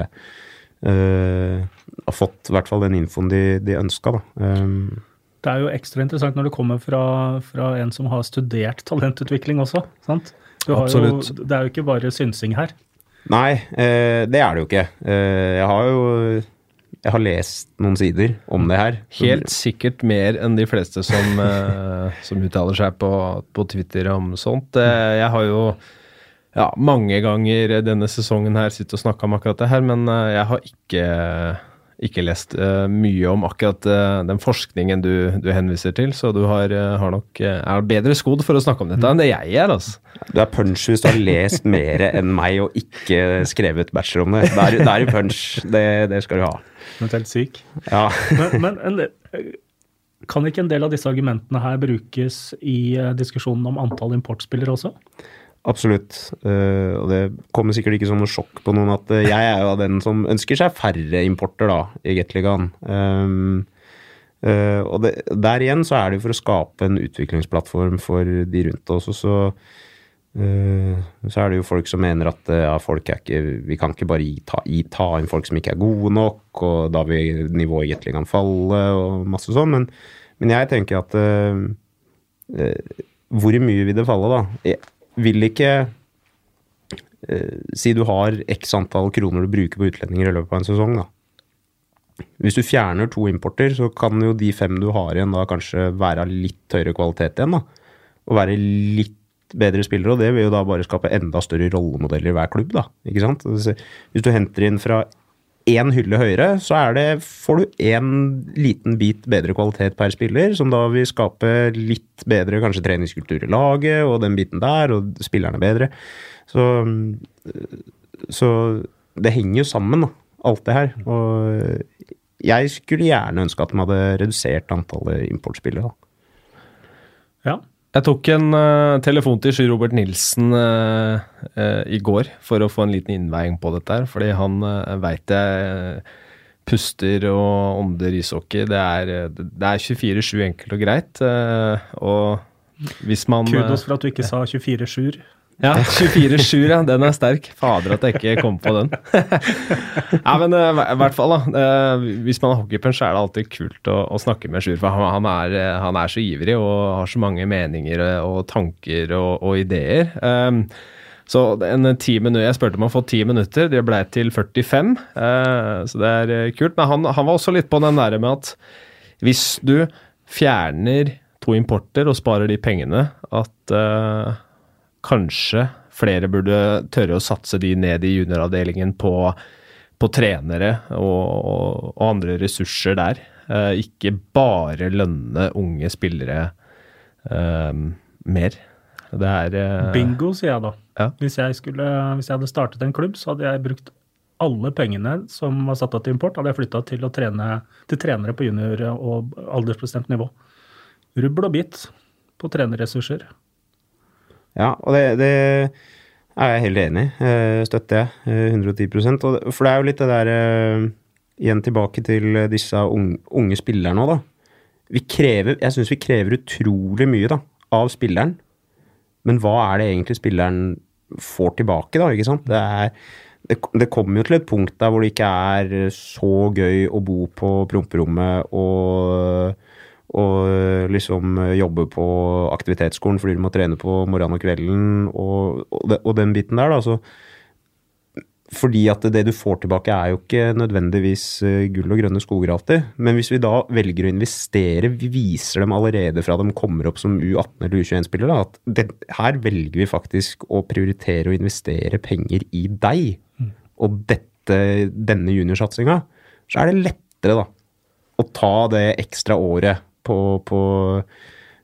eh, Har fått i hvert fall den infoen de, de ønska, da. Um, det er jo ekstra interessant når det kommer fra, fra en som har studert talentutvikling også. sant? Du har Absolutt. Jo, det er jo ikke bare synsing her. Nei, eh, det er det jo ikke. Eh, jeg har jo jeg har lest noen sider om det her. helt sikkert mer enn de fleste som, eh, som uttaler seg på, på Twitter om sånt. Eh, jeg har jo ja, mange ganger denne sesongen her sittet og snakka om akkurat det her, men eh, jeg har ikke, ikke lest uh, mye om akkurat uh, den forskningen du, du henviser til, så du har, uh, har nok er bedre skodd for å snakke om dette enn det jeg er, altså. Du er punch hvis du har lest mer enn meg og ikke skrevet bachelor om det. Det er, det er punch. Det, det skal du ha. Eventuelt syk. Ja. Men, men en kan ikke en del av disse argumentene her brukes i diskusjonen om antall importspillere også? Absolutt. Eh, og det kommer sikkert ikke som noe sjokk på noen at eh, jeg er jo av den som ønsker seg færre importer da, i Gateligaen. Um, Uh, og det, der igjen så er det jo for å skape en utviklingsplattform for de rundt oss. Og så, uh, så er det jo folk som mener at uh, ja, folk er ikke, vi kan ikke bare ta, ta, inn folk som ikke er gode nok, og da vil nivået i Gateligaen falle, og masse sånn. Men, men jeg tenker at Hvor mye vil det falle, da? Vil ikke uh, Si du har x antall kroner du bruker på utlendinger i løpet av en sesong, da. Hvis du fjerner to importer, så kan jo de fem du har igjen, da kanskje være av litt høyere kvalitet igjen, da. Og være litt bedre spillere, og det vil jo da bare skape enda større rollemodeller i hver klubb. da, ikke sant? Hvis du henter inn fra én hylle høyere, så det, får du én liten bit bedre kvalitet per spiller, som da vil skape litt bedre kanskje treningskultur i laget og den biten der, og spillerne bedre. Så, så det henger jo sammen, da, alt det her. Og jeg skulle gjerne ønske at de hadde redusert antallet importspillere. da. Ja, jeg tok en uh, telefon til Sjur Robert Nilsen uh, uh, i går for å få en liten innveiing på dette. her, Fordi han uh, veit jeg puster og ånder ishockey. Det er, det er 24-7 enkelt og greit. og hvis man Kudos for at du ikke sa 24-7. Ja, 24-7, ja. Den er sterk. Fader at jeg ikke kom på den. ja, men uh, i hvert fall, da. Uh, hvis man har hockeypunch, så er det alltid kult å, å snakke med Sjur. For han, han, er, eh, han, er, så ivrig og har så mange meninger og tanker og, og ideer. Um, så en ti minutter, Jeg spurte om å få ti minutter, det ble til 45. Uh, så det er kult. Men han, han, var også litt på den der med at hvis du fjerner to importer og sparer de pengene, at kanskje flere burde tørre å satse de ned i junioravdelingen på, på trenere og, og, andre ressurser der. Eh, ikke bare lønne unge spillere eh, mer. Det er eh, Bingo, sier jeg da. Ja. Hvis, jeg skulle, hvis jeg hadde startet en klubb, så hadde jeg brukt alle pengene som var satt av til import, hadde jeg flytta til, til trenere på junior- og aldersbestemt nivå. Rubbel og bit på trenerressurser. Ja, og det, det er jeg helt enig i. Eh, støtter jeg 110 og, For det er jo litt det der eh, Igjen tilbake til disse unge, unge spillerne òg, da. Vi krever, jeg syns vi krever utrolig mye da, av spilleren. Men hva er det egentlig spilleren får tilbake, da? ikke sant? Det, er, det, det kommer jo til et punkt der hvor det ikke er så gøy å bo på promperommet og og eh, liksom eh, jobbe på aktivitetsskolen fordi du må trene på morgenen og kvelden og, og, de, og den biten der, da. Så, fordi at det du får tilbake er jo ikke nødvendigvis eh, gull og grønne skoger alltid. Men hvis vi da velger å investere, vi viser dem allerede fra de kommer opp som U18 eller U21-spillere, at det, her velger vi faktisk å prioritere å investere penger i deg. Mm. Og dette, denne juniorsatsinga, så er det lettere da å ta det ekstra året på, på,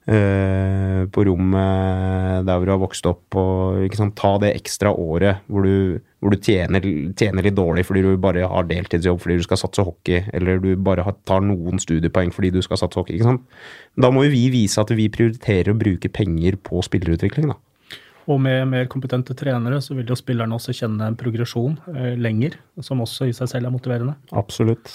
uh, på rommet der hvor du har vokst opp. Og, Ta det ekstra året hvor du, hvor du tjener, tjener, litt dårlig fordi du bare har deltidsjobb fordi du skal satse hockey, eller du bare tar noen studiepoeng fordi du skal satse hockey. Da må jo vi vise at vi prioriterer å bruke penger på spillerutvikling. da. Og med mer kompetente trenere så vil jo spillerne også kjenne en progresjon eh, lenger, som også i seg selv er motiverende. Absolutt.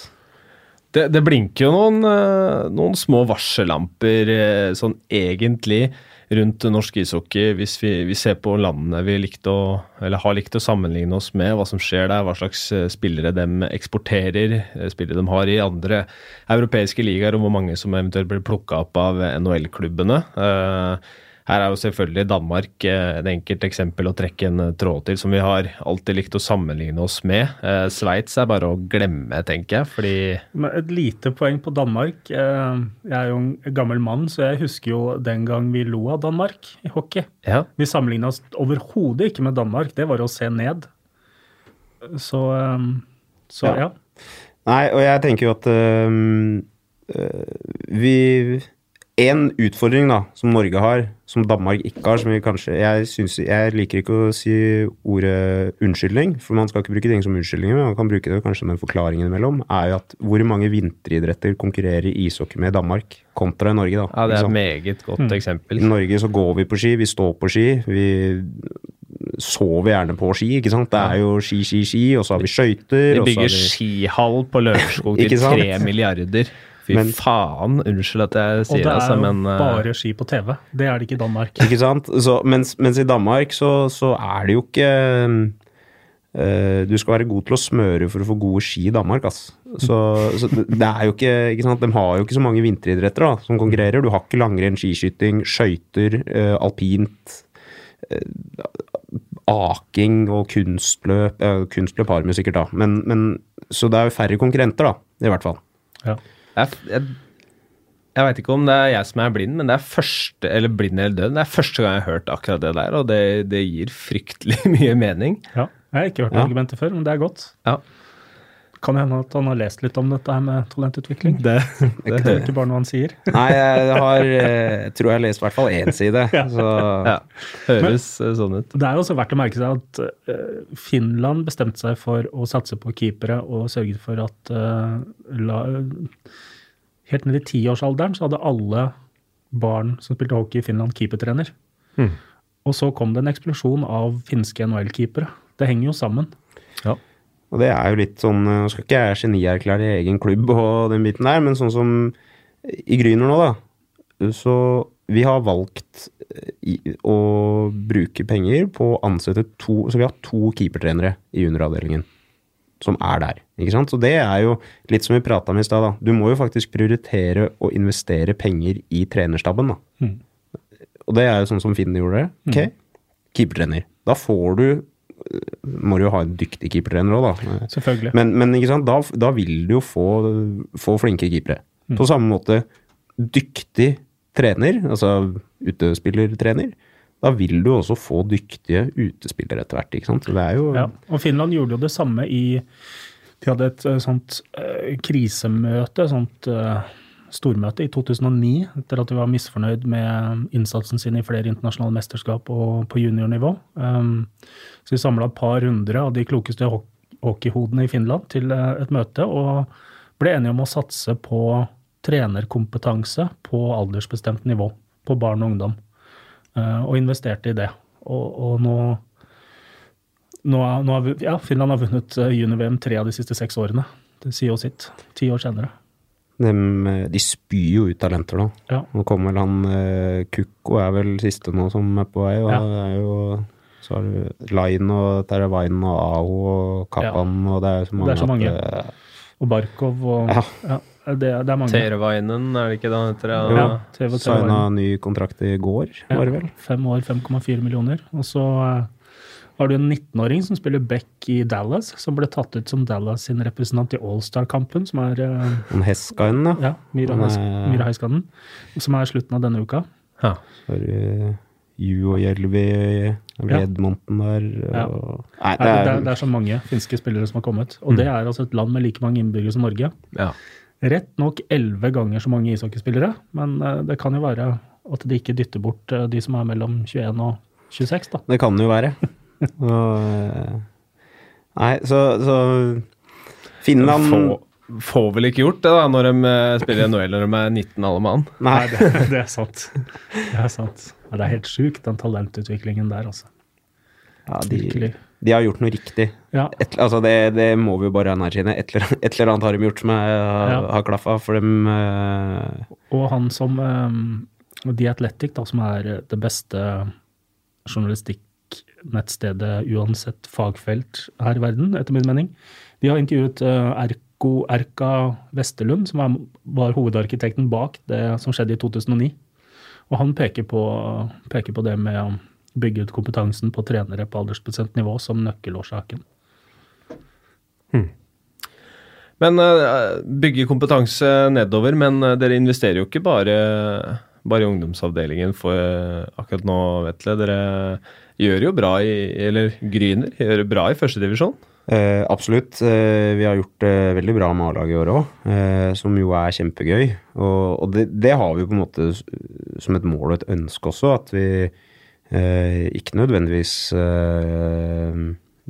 Det, det, blinker jo noen, eh, noen, små varsellamper eh, sånn egentlig rundt norsk ishockey hvis vi, vi, ser på landene vi å, har likt å sammenligne oss med, hva som skjer der, hva slags eh, spillere de eksporterer, spillere de har i andre europeiske ligaer, og hvor mange som eventuelt blir plukka opp av NHL-klubbene. Uh, her er jo selvfølgelig Danmark eh, et enkelt eksempel å trekke en eh, tråd til, som vi har alltid likt å sammenligne oss med. Eh, Sveits er bare å glemme, tenker jeg, fordi Et lite poeng på Danmark. Jeg er jo en gammel mann, så jeg husker jo den gang vi lo av Danmark i hockey. Ja. Vi sammenligna oss overhodet ikke med Danmark, det var å se ned. Så, så ja. ja. Nei, og jeg tenker jo at um, vi en utfordring da, som Norge har, som Danmark ikke har, som vi kanskje Jeg, synes, jeg liker ikke å si ordet unnskyldning, for man skal ikke bruke ting som unnskyldninger, men man kan bruke det kanskje med en forklaring innimellom, er jo at hvor mange vinteridretter konkurrerer ishockey med i Danmark kontra i Norge, da. Ja, det er et meget godt mm. eksempel. I Norge så går vi på ski, vi står på ski, vi sover gjerne på ski, ikke sant. Det er jo ski, ski, ski, og så har vi skøyter. Vi bygger vi... skihall på Lørenskog til tre milliarder. Fy Men- faen, unnskyld at jeg sier det Og det, er altså, jo men eh, bare ski på TV. Det er det ikke i Danmark. Ikke sant? Så, mens, mens i Danmark så, så er det jo ikke uh, Du skal være god til å smøre for å få gode ski i Danmark, ass. Så, så det er jo ikke, ikke sant? De har jo ikke så mange vinteridretter da, som konkurrerer. Du har ikke langrenn, skiskyting, skøyter, uh, alpint, aking og kunstløp. Kunstløp har de sikkert, da. Men, men, så det er jo færre konkurrenter, da. I hvert fall. Ja. Jeg, jeg, jeg veit ikke om det er jeg som er blind, men det er første eller blind eller død. Det er første gang jeg har hørt akkurat det der, og det, det gir fryktelig mye mening. Ja. Jeg har ikke hørt Ja. argumentet før, men det er godt. Ja, Kan hende at han har lest litt om dette her med talentutvikling. det, det, Det er ikke bare noe han sier. Nei, jeg har eh, jeg tror jeg har lest i hvert fall én side. Så ja, høres Men, sånn ut. Det er også verdt å merke seg at uh, Finland bestemte seg for å satse på keepere og sørget for at uh, la, Helt ned i tiårsalderen så hadde alle barn som spilte hockey i Finland, keepertrener. Hmm. Og så kom det en eksplosjon av finske NHL-keepere. Det henger jo sammen. Og det er jo litt sånn Nå skal ikke jeg genierklære egen klubb og den biten der, men sånn som i Gryner nå, da. Så vi har valgt eh, å bruke penger på å ansette to Så vi har to keepertrenere i junioravdelingen som er der. Ikke sant? Så det er jo litt som vi prata om i stad, da. Du må jo faktisk prioritere å investere penger i trenerstaben, da. Mm. Og det er jo sånn som Finn gjorde det. Ok, keepertrener. Da får du Må du jo ha en dyktig keepertrener òg, da. Selvfølgelig. Men, men? Da, da vil du jo få, få flinke keepere. På samme måte dyktig trener, altså utespillertrener, da vil du også få dyktige utespillere etter hvert. ikke sant? Det er jo Ja, og Finland gjorde jo det samme i De hadde et eh, sånt eh, krisemøte, sånt eh, stormøte i 2009, etter at de var misfornøyd med innsatsen sin i flere internasjonale mesterskap og på juniornivå. Um, så vi samla et par hundre av de klokeste hockeyhodene i Finland til eh, et møte, og ble enige om å satse på trenerkompetanse på aldersbestemt nivå, på barn og ungdom, eh, og investerte i det. Og, og nå nå, nå har vi, ja, Finland har vunnet eh, junior-VM tre av de siste seks årene. Det sier jo sitt. Ti år senere. Dem, eh, de spyr jo ut talenter nå. Ja. Nå kommer vel han eh, Kukko er vel siste nå som er på vei. og Ja. det er jo så har du Line og Teravainen og Aho og Kappan og det er så mange. Det er så mange. At, eh, Og Barkov og Ja. ja, det, det er mange. Teravainen, er det ikke det han heter? Ja, Ja. Signa ny kontrakt i går, var det vel? Fem år, 5,4 millioner. Og så har du en 19-åring som spiller back i Dallas, som ble tatt ut som Dallas sin representant i Allstar-kampen, som er eh, Han Heskainen, da. ja, Myra, er- Myra Heskanen. som er slutten av denne uka. Ja. Så har du Ju og Jelvi det ble Edmonton der. Ja. Og... Nei, Det er, det, er, det er så mange finske spillere som har kommet. Og det er altså et land med like mange innbyggere som Norge. ja. Rett nok elleve ganger så mange ishockeyspillere, men eh, det kan jo være at de ikke dytter bort eh, de som er mellom 21 og 26, da. Det kan det jo være. Eh, nei, så, så Finland Få, får vel ikke gjort det, da, når de eh, spiller NHL når de er 19 alle mann. Nei, det, det er sant. Det er sant. Ja, det er helt sjukt, den talentutviklingen der, altså. ja, de, de har gjort noe riktig. Ja, Et, altså det, det må vi jo bare anerkjenne. Et eller, et eller annet har de gjort som jeg har, Ja. har klaffa for dem. Uh... og han som um, The Athletic, da, som er det beste journalistikknettstedet uansett fagfelt her i verden, etter min mening, de har intervjuet uh, Erko Erka Westerlund, som var hovedarkitekten bak det som skjedde i 2009. Og han peker på, peker på det med å bygge ut kompetansen på trenere på aldersbestemt nivå som nøkkelårsaken. Men eh, bygge kompetanse nedover, men eh, dere investerer jo ikke bare, bare i ungdomsavdelingen for eh, akkurat nå, Vetle. Dere gjør jo bra i Eller Gryner gjør bra i førstedivisjon. Eh, absolutt. Eh, vi har gjort det veldig bra med A-laget i år òg, eh, som jo er kjempegøy. Og, og det, det har vi på en måte som et mål og et ønske også, at vi eh, ikke nødvendigvis eh,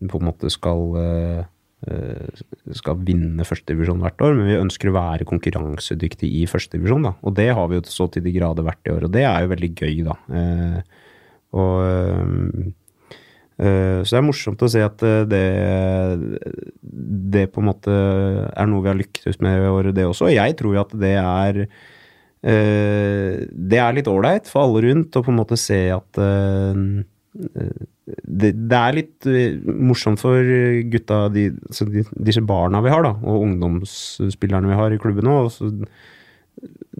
på en måte skal eh, eh, skal vinne førstedivisjon hvert år, men vi ønsker å være konkurransedyktige i førstedivisjon. Og det har vi jo så til de grader vært i år, og det er jo veldig gøy, da. Eh, og eh, Eh, så det er morsomt å se at eh, det, det på en måte er noe vi har lyktes med i år, det også. Jeg tror jo at det er Det er litt ålreit for alle rundt å på en måte se at det, det, er litt morsomt for gutta, de, disse barna vi har, da, og ungdomsspillerne vi har i klubben nå.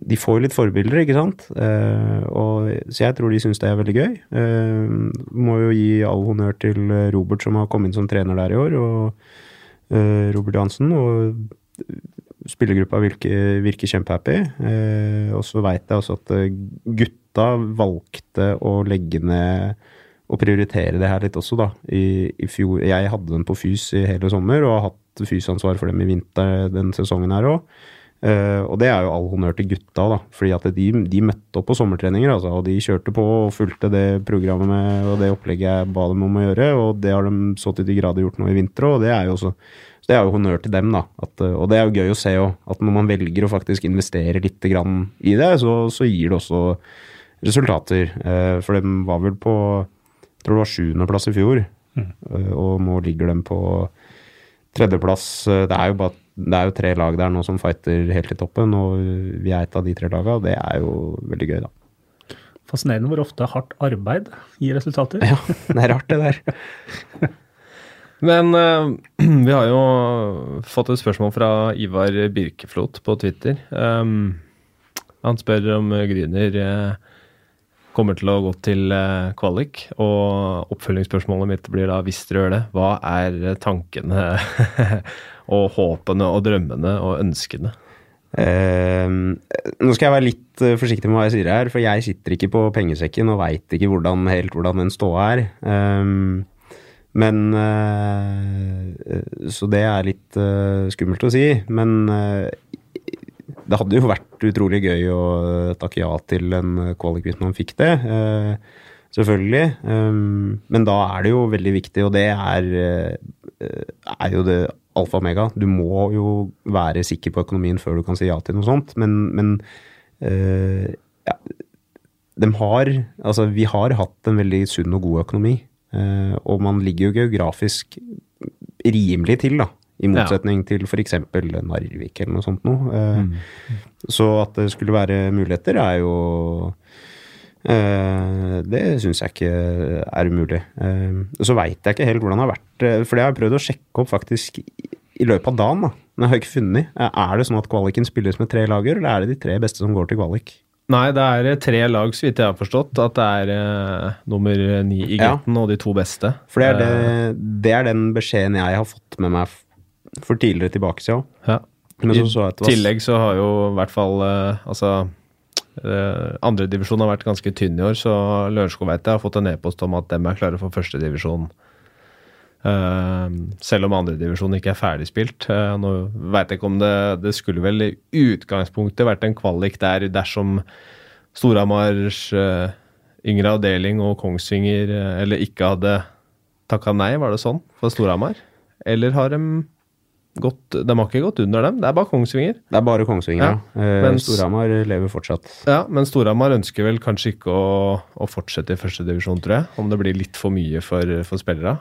De får jo litt forbilder, ikke sant. Eh, og, så jeg tror de syns det er veldig gøy. Eh, må jo gi all honnør til Robert som har kommet inn som trener der i år, og eh, Robert Jansen. Og spillergruppa virker, virker kjempehappy. Eh, og så veit jeg også at gutta valgte å legge ned og prioritere det her litt også, da. I, i fjor, jeg hadde den på fys i hele sommer, og har hatt fysansvar for dem i vinter den sesongen her òg. Uh, og det er jo all honnør til gutta, da. fordi at de, de møtte opp på sommertreninger. Altså, og de kjørte på og fulgte det programmet med, og det opplegget jeg ba dem om å gjøre. Og det har de så til de grader gjort nå i vinter òg, og det er jo også så det er jo honnør til dem, da. At, eh, og det er jo gøy å se òg, at når man velger å faktisk investere litt grann i det, så, så gir det også resultater. Uh, for de var vel på jeg tror det var sjuendeplass i fjor, mm. og nå ligger de på tredjeplass. Det er jo bare det er jo tre lag der nå som fighter helt i toppen, og vi er et av de tre lagene. Og det er jo veldig gøy, da. Fascinerende hvor ofte hardt arbeid gir resultater. Ja, det er rart, det der. Men uh, vi har jo fått et spørsmål fra Ivar Birkeflot på Twitter. Um, han spør om Gryner uh, kommer til å gå til uh, kvalik. Og oppfølgingsspørsmålet mitt blir da, hvis dere gjør det, hva er tankene og håpene og drømmene og ønskene? Uh, nå skal jeg være litt uh, forsiktig med hva jeg sier her, for jeg sitter ikke på pengesekken og veit ikke hvordan, helt hvordan den ståa er. Um, men uh, Så det er litt skummelt å si. Men det hadde jo vært utrolig gøy å takke ja til en kvalik hvis man fikk det. selvfølgelig. Um, men da er det jo veldig viktig, og det er, er jo det alfa og omega. Du må jo være sikker på økonomien før du kan si ja til noe sånt. Men, men øh, ja, de har Altså, vi har hatt en veldig sunn og god økonomi. Øh, og man ligger jo geografisk rimelig til, da. I motsetning ja. til f.eks. Narvik eller noe sånt noe. Uh, mm. Så at det skulle være muligheter, er jo det syns jeg ikke er umulig. Uh, så veit jeg ikke helt hvordan det har vært, uh, for det har jeg prøvd å sjekke opp faktisk i, løpet av dagen. da. Men jeg har ikke funnet. Er det sånn at kvaliken spilles med tre lager, eller er det de tre beste som går til kvalik? Nei, det er tre lag, så vidt jeg har forstått. At det er nummer ni i gutten ja. og de to beste. For det er, det, det er, den beskjeden jeg har fått med meg for tidligere tilbake siden. Ja. I så tillegg så har jo i hvert fall altså Uh, Andredivisjon har vært ganske tynn i år, så Lørenskog vet jeg har fått en e-post om at dem er klare for førstedivisjon. Uh, selv om andredivisjon ikke er ferdigspilt. Uh, nå veit jeg ikke om det Det skulle vel i utgangspunktet vært en kvalik der dersom Storhamars uh, yngre avdeling og Kongsvinger uh, eller ikke hadde takka nei, var det sånn for Storhamar? Eller har de gått De har ikke gått under dem, det er bare Kongsvinger. Det er bare Kongsvinger, ja. ja. Eh, Storhamar lever fortsatt. Ja, men Storhamar ønsker vel kanskje ikke å, å fortsette i førstedivisjon, tror jeg. Om det blir litt for mye for, for spillere?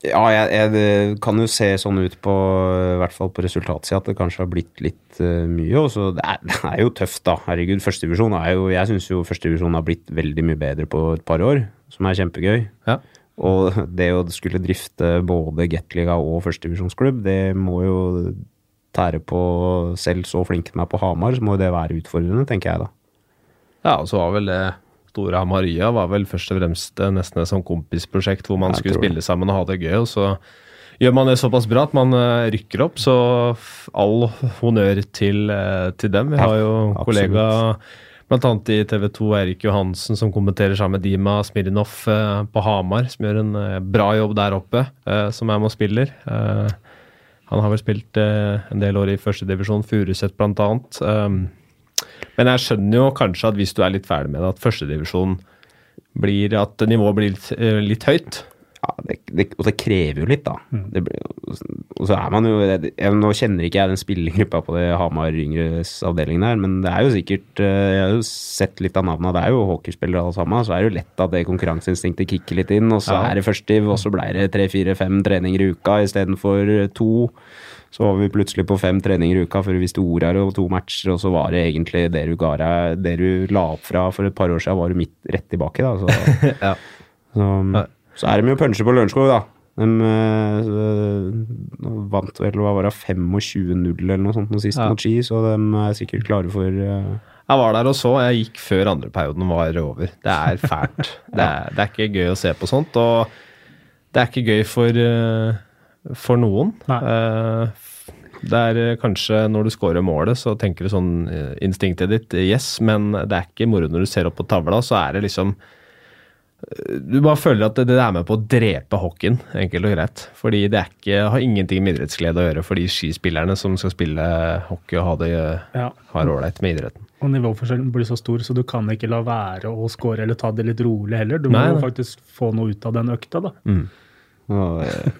Ja, jeg, jeg, det kan jo se sånn ut på i hvert fall på resultatsida at det kanskje har blitt litt uh, mye. Og så det, det, er jo tøft, da. Herregud, førstedivisjon er jo Jeg syns jo førstedivisjon har blitt veldig mye bedre på et par år, som er kjempegøy. Ja. Og det å skulle drifte både Gateliga og førstedivisjonsklubb, det må jo tære på selv så flink som er på Hamar, så må jo det være utfordrende, tenker jeg da. Ja, og så var vel det Store Hamaria var vel først og fremst nesten et sånt kompisprosjekt hvor man jeg skulle spille sammen og ha det gøy. og så gjør man det såpass bra at man eh, rykker opp, så all honnør til, eh, til dem. Vi har jo ja, kollega Bl.a. i TV 2 Erik Johansen som kommenterer sammen med Dima Smirnov eh, på Hamar, som gjør en eh, bra jobb der oppe, eh, som er med og spiller. Han har vel spilt en del år i førstedivisjon, Furuset bl.a. Men jeg skjønner jo kanskje at hvis du er litt ferdig med det, at førstedivisjon blir At nivået blir litt, litt høyt. Ja, det, det, og det krever jo litt, da. Mm. Det, og så er man jo jeg, Nå kjenner ikke jeg den spillergruppa på det Hamar Yngres avdelingen her, men det er jo sikkert eh, Jeg har jo sett litt av navnene, det er jo hockeyspillere alle sammen. Så er det jo lett at det konkurranseinstinktet kicker litt inn, og så Ja. er det førstiv, og så ble det tre, fire, fem treninger i uka istedenfor to. Så var vi plutselig på fem treninger i uka før vi visste ordet her, og to matcher, og så var det egentlig det du ga deg Det du la opp fra for et par år siden, var du midt rett tilbake, da. Så, Ja. så, Ja. Så er de jo punsjer på Lørenskog, da. De eh, vant vel hva var det, 25-0 eller noe sånt nå sist Ja. mot Ski, så de er sikkert klare for eh, Jeg var der og så, jeg gikk før andre perioden var over. Det er fælt. det, er, det er ikke gøy å se på sånt, og det er ikke gøy for, eh, for noen. Nei. Eh, Det er eh, kanskje når du scorer målet, så tenker du sånn eh, instinktet ditt yes, men det er ikke moro når du ser opp på tavla, så er det liksom eh, du bare føler at det, det er med på å drepe hockeyen, enkelt og greit. Fordi det er ikke, har ingenting med idrettsglede å gjøre for de skispillerne som skal spille hockey og ha det Ja. ålreit med idretten. Og nivåforskjellen blir så stor, så du kan ikke la være å score eller ta det litt rolig heller. Du må Nei, jo faktisk få noe ut av den økta, da. og, eh,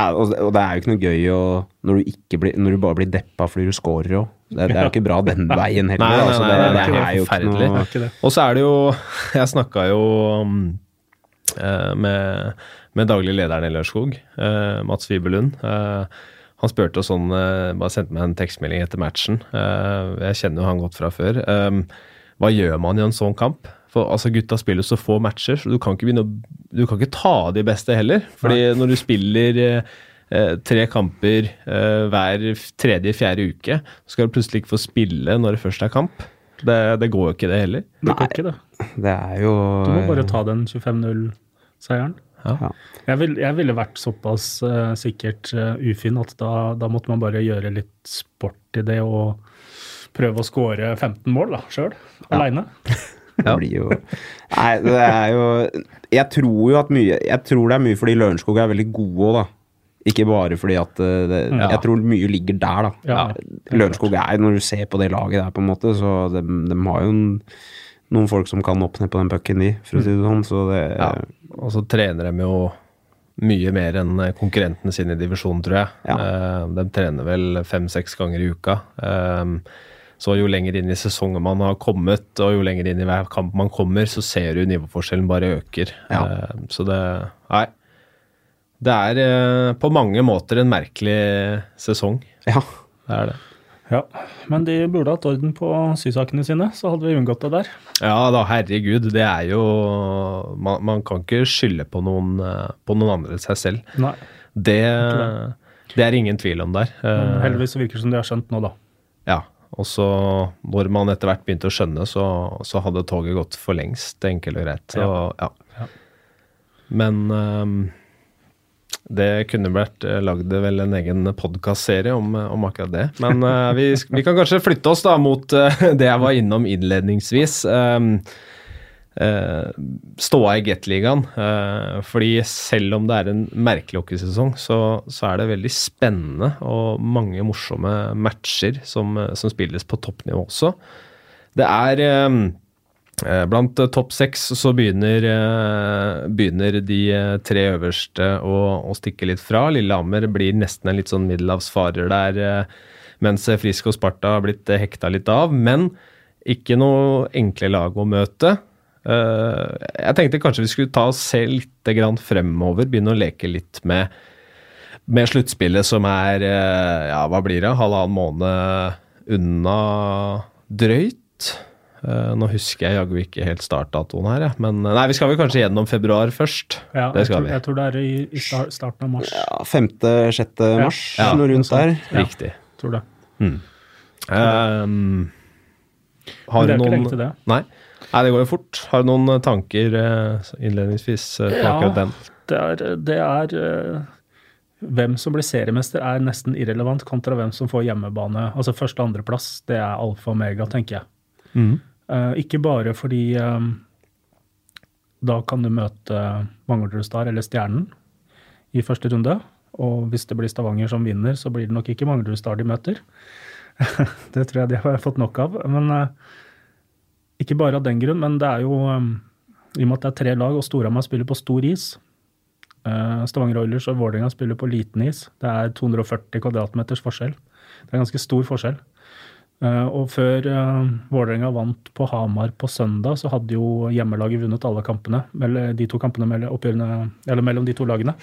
og, og det er jo ikke noe gøy å, når, du ikke blir, når du bare blir deppa fordi du scorer òg. Det, det er jo ikke bra den veien heller. Nei, nei, altså, nei, det, nei, det, det er er jo forferdelig. noe Det er ikke det. Og så er det jo Jeg snakka jo eh, med, med daglig lederen i Lørenskog, eh, Mats Wiberlund. Eh, han spurte oss sånn eh, Bare sendte meg en tekstmelding etter matchen. Eh, jeg kjenner jo han godt fra før. Eh, hva gjør man i en sånn kamp? For altså Gutta spiller så få matcher, så du kan ikke å, du kan ikke ta de beste heller. Fordi når du spiller eh, eh, tre kamper eh, hver tredje-fjerde uke, så skal du plutselig ikke få spille når det først er kamp. Det, det går jo ikke, det heller. Du går ikke det. Det er jo Du må bare ta den 25-0-seieren. ja. Jeg, vil, jeg ville vært såpass uh, sikkert uh, ufin at da, da måtte man bare gjøre litt sport i det og prøve å skåre 15 mål da, sjøl, aleine. Det blir jo Nei, det er jo Jeg tror jo at mye Jeg tror det er mye fordi Lørenskog er veldig gode òg, da. Ikke bare fordi at eh, det, Ja. Jeg tror mye ligger der, da. Ja, Lørenskog er, når du ser på det laget der, på en måte, så de, de har jo en, noen folk som kan opp ned på den pucken, de, for å si det sånn. Så det Ja. Og så trener de jo mye mer enn konkurrentene sine i divisjonen, tror jeg. Ja. Eh, de trener vel fem-seks ganger i uka. Eh, så jo lenger inn i sesongen man har kommet, og jo lenger inn i hver kamp man kommer, så ser du nivåforskjellen bare øker. Ja. Eh, så det Nei. Det er eh, på mange måter en merkelig sesong. Ja. Det er det. Ja, men de burde hatt orden på sysakene sine, så hadde vi unngått det der. Ja da, herregud. Det er jo Man, man kan ikke skylde på noen, eh, på noen andre enn seg selv. Nei. Det, det er ingen tvil om der. Men Eh, heldigvis så virker det som de har skjønt nå, da. Ja. Og så, når man etter hvert begynte å skjønne, så, så hadde toget gått for lengst, enkelt og greit. Så, ja. Ja. Men ehm, det kunne vært uh, lagd vel en egen podkastserie om, om akkurat det. Men uh, vi, vi kan kanskje flytte oss da mot uh, det jeg var innom innledningsvis. Um, uh, ståa i Gateligaen. Uh, fordi selv om det er en merkelig hockeysesong, så, så er det veldig spennende og mange morsomme matcher som, som spilles på toppnivå også. Det er eh, eh, Blant eh, topp seks så begynner, eh, begynner de eh, tre øverste å, å stikke litt fra. Lillehammer blir nesten en litt sånn middelhavsfarer der, eh, mens Frisk og Sparta har blitt eh, hekta litt av. Men ikke noe enkle lag å møte. Eh, jeg tenkte kanskje vi skulle ta og se litt fremover, begynne å leke litt med, med sluttspillet som er, eh, ja, hva blir det, halvannen måned unna drøyt. Eh, nå husker jeg jaggu ikke helt startdatoen her, jeg. men eh, nei, vi skal vel kanskje gjennom februar først. Ja, det jeg, tror, vi. jeg tror det er i, i starten av mars. ja 5.-6. mars, Ja. noe rundt der. Ja. Riktig. Tror det. Ehm, har Men det er ikke noen lenge til det. Nei. nei, det går jo fort. Har du noen eh, tanker innledningsvis på Ja. akkurat den? Det er, det er Hvem som blir seriemester er nesten irrelevant kontra hvem som får hjemmebane. Altså første- og andreplass, det er alfa og omega, tenker jeg. Eh, ikke bare fordi eh, da kan du møte Manglerud Star eller Stjernen i første runde. Og hvis det blir Stavanger som vinner, så blir det nok ikke Manglerud Star de møter. det tror jeg de har fått nok av. Men eh, ikke bare av den grunn, men det er jo eh, I og med at det er tre lag og Storhamar spiller på stor is, Eh, Stavanger Oilers og Vålerenga spiller på liten is. Det er 240 kvadratmeters forskjell. Det er ganske stor forskjell. Eh, og før uh, Vålerenga vant på Hamar på søndag, så hadde jo hjemmelaget vunnet alle kampene. De to kampene mellom, eller mellom de to lagene.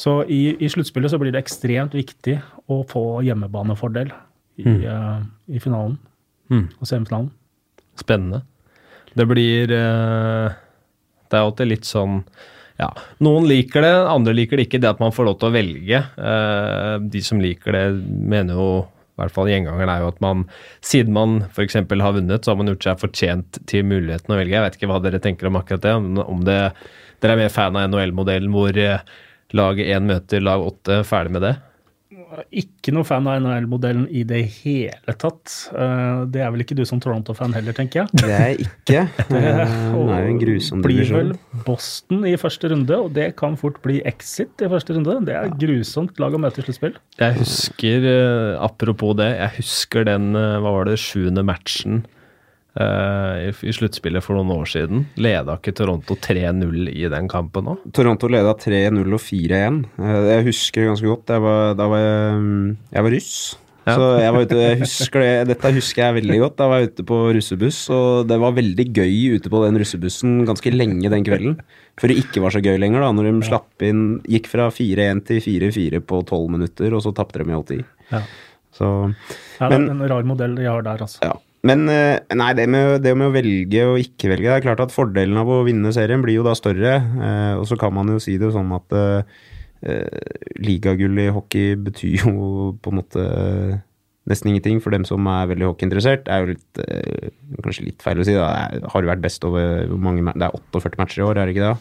Så i, i sluttspillet så blir det ekstremt viktig å få hjemmebanefordel i, mm. uh, i finalen mm. og semifinalen. Spennende. Det blir uh, Det er alltid litt sånn ja, Noen liker det, andre liker det ikke. Det at man får lov til å velge. de som liker det, mener jo i hvert fall gjengangeren er jo at man, siden man f.eks. har vunnet, så har man gjort seg fortjent til muligheten å velge. Jeg vet ikke hva dere tenker om akkurat det. Om det, dere er mer fan av NHL-modellen hvor eh, lag én møter lag åtte, ferdig med det? Ikke noe fan av NHL-modellen i det hele tatt. Eh, det er vel ikke du som Toronto-fan heller, tenker jeg? Det er jeg ikke. Det er jo en grusom divisjon. Blir vel Boston i første runde, og det kan fort bli Exit i første runde. Det er grusomt lag å møte i sluttspill. Jeg husker, eh, apropos det, jeg husker den, eh, hva var det, sjuende matchen Uh, i, sluttspillet for noen år siden. Leda ikke Toronto 3-0 i den kampen òg? Toronto leda 3-0 og 4-1. Uh, eh, jeg husker ganske godt. Jeg var, da var jeg, mm, jeg var russ. Ja. Så jeg var ute, jeg husker det, Dette husker jeg veldig godt. Da var jeg ute på russebuss, og det var veldig gøy ute på den russebussen ganske lenge den kvelden. Før det ikke var så gøy lenger, da, når de slapp inn Gikk fra 4-1 til 4-4 på 12 minutter, og så tapte de i 80. Ja. Så, ja, det er en rar modell de har der, altså. Ja. Men eh, nei, det med, det med, å velge og ikke velge Det er klart at fordelen av å vinne serien blir jo da større. Eh, og så kan man jo si det sånn at eh, ligagull i hockey betyr jo på en måte nesten ingenting for dem som er veldig hockeyinteressert. Det er jo litt, eh, kanskje litt feil å si. Da. Det har jo vært best over hvor mange Det er 48 matcher i år, er det ikke det?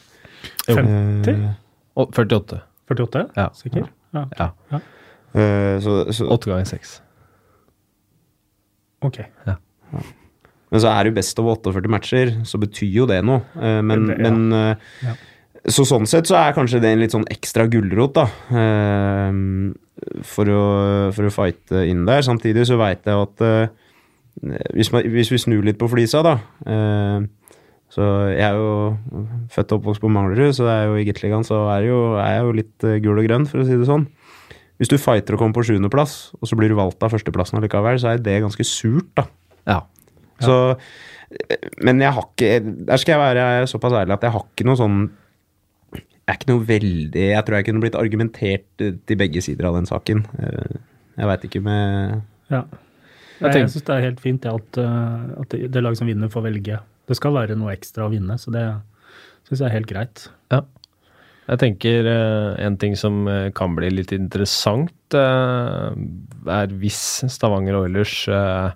Jo. 50? 48. 48? Ja. Sikker? Ja. ja. ja. Uh, så, så, 8 ganger 6. Ok. Ja. Men så er det jo best over 48 matcher, så betyr jo det noe. Eh, men, det, ja. men eh, ja. Så sånn sett så er kanskje det en litt sånn ekstra gulrot, da. Eh, for å, for å fighte inn der. Samtidig så veit jeg at hvis, man, hvis, vi snur litt på flisa, da Så jeg er jo født og oppvokst på Manglerud, så er jo i Gateligaen så er, jo, er jeg jo litt gul og grønn, for å si det sånn. Hvis du fighter og kommer på sjuendeplass, og så blir du valgt av førsteplassen allikevel, så er det ganske surt, da. Ja. Så, men jeg har ikke Der skal jeg være såpass ærlig at jeg har ikke noe sånn Jeg er ikke noe veldig Jeg tror jeg kunne blitt argumentert til begge sider av den saken. Eh, jeg veit ikke med Ja. Jeg, jeg syns det er helt fint at, eh, at det, laget som vinner, får velge. Det skal være noe ekstra å vinne, så det syns jeg er helt greit. Ja. Jeg tenker en ting som kan bli litt interessant, er hvis Stavanger Oilers uh,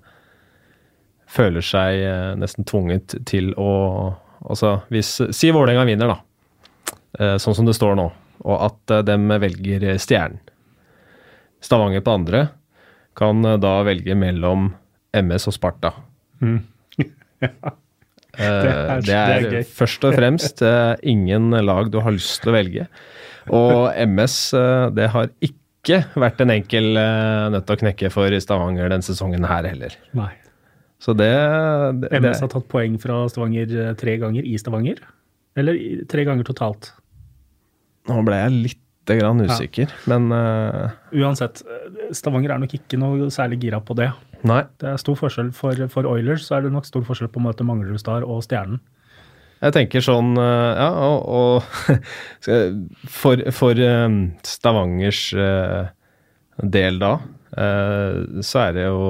føler seg eh, nesten tvunget til å Altså, hvis Si Vålerenga vinner, da. Eh, sånn som det står nå. Og at de velger Stjernen. Stavanger på andre kan da velge mellom MS og Sparta. Mm. ja. det, er, det, er, det er først og fremst ingen lag du har lyst til å velge. Og MS, det har ikke vært en enkel nøtt å knekke for Stavanger denne sesongen her heller. Nei. Så det, det MS har tatt poeng fra Stavanger eh, tre ganger i Stavanger? Eller tre ganger totalt? Nå ble jeg litt grann usikker, ja. men uh, Uansett, eh, Stavanger er nok ikke noe særlig gira på det. Nei. Det er stor forskjell for, for Oilers, så er det nok stor forskjell på å møte Manglerud Star og Stjernen. Jeg tenker sånn, ja, og, og for, for Stavangers del da, så er det jo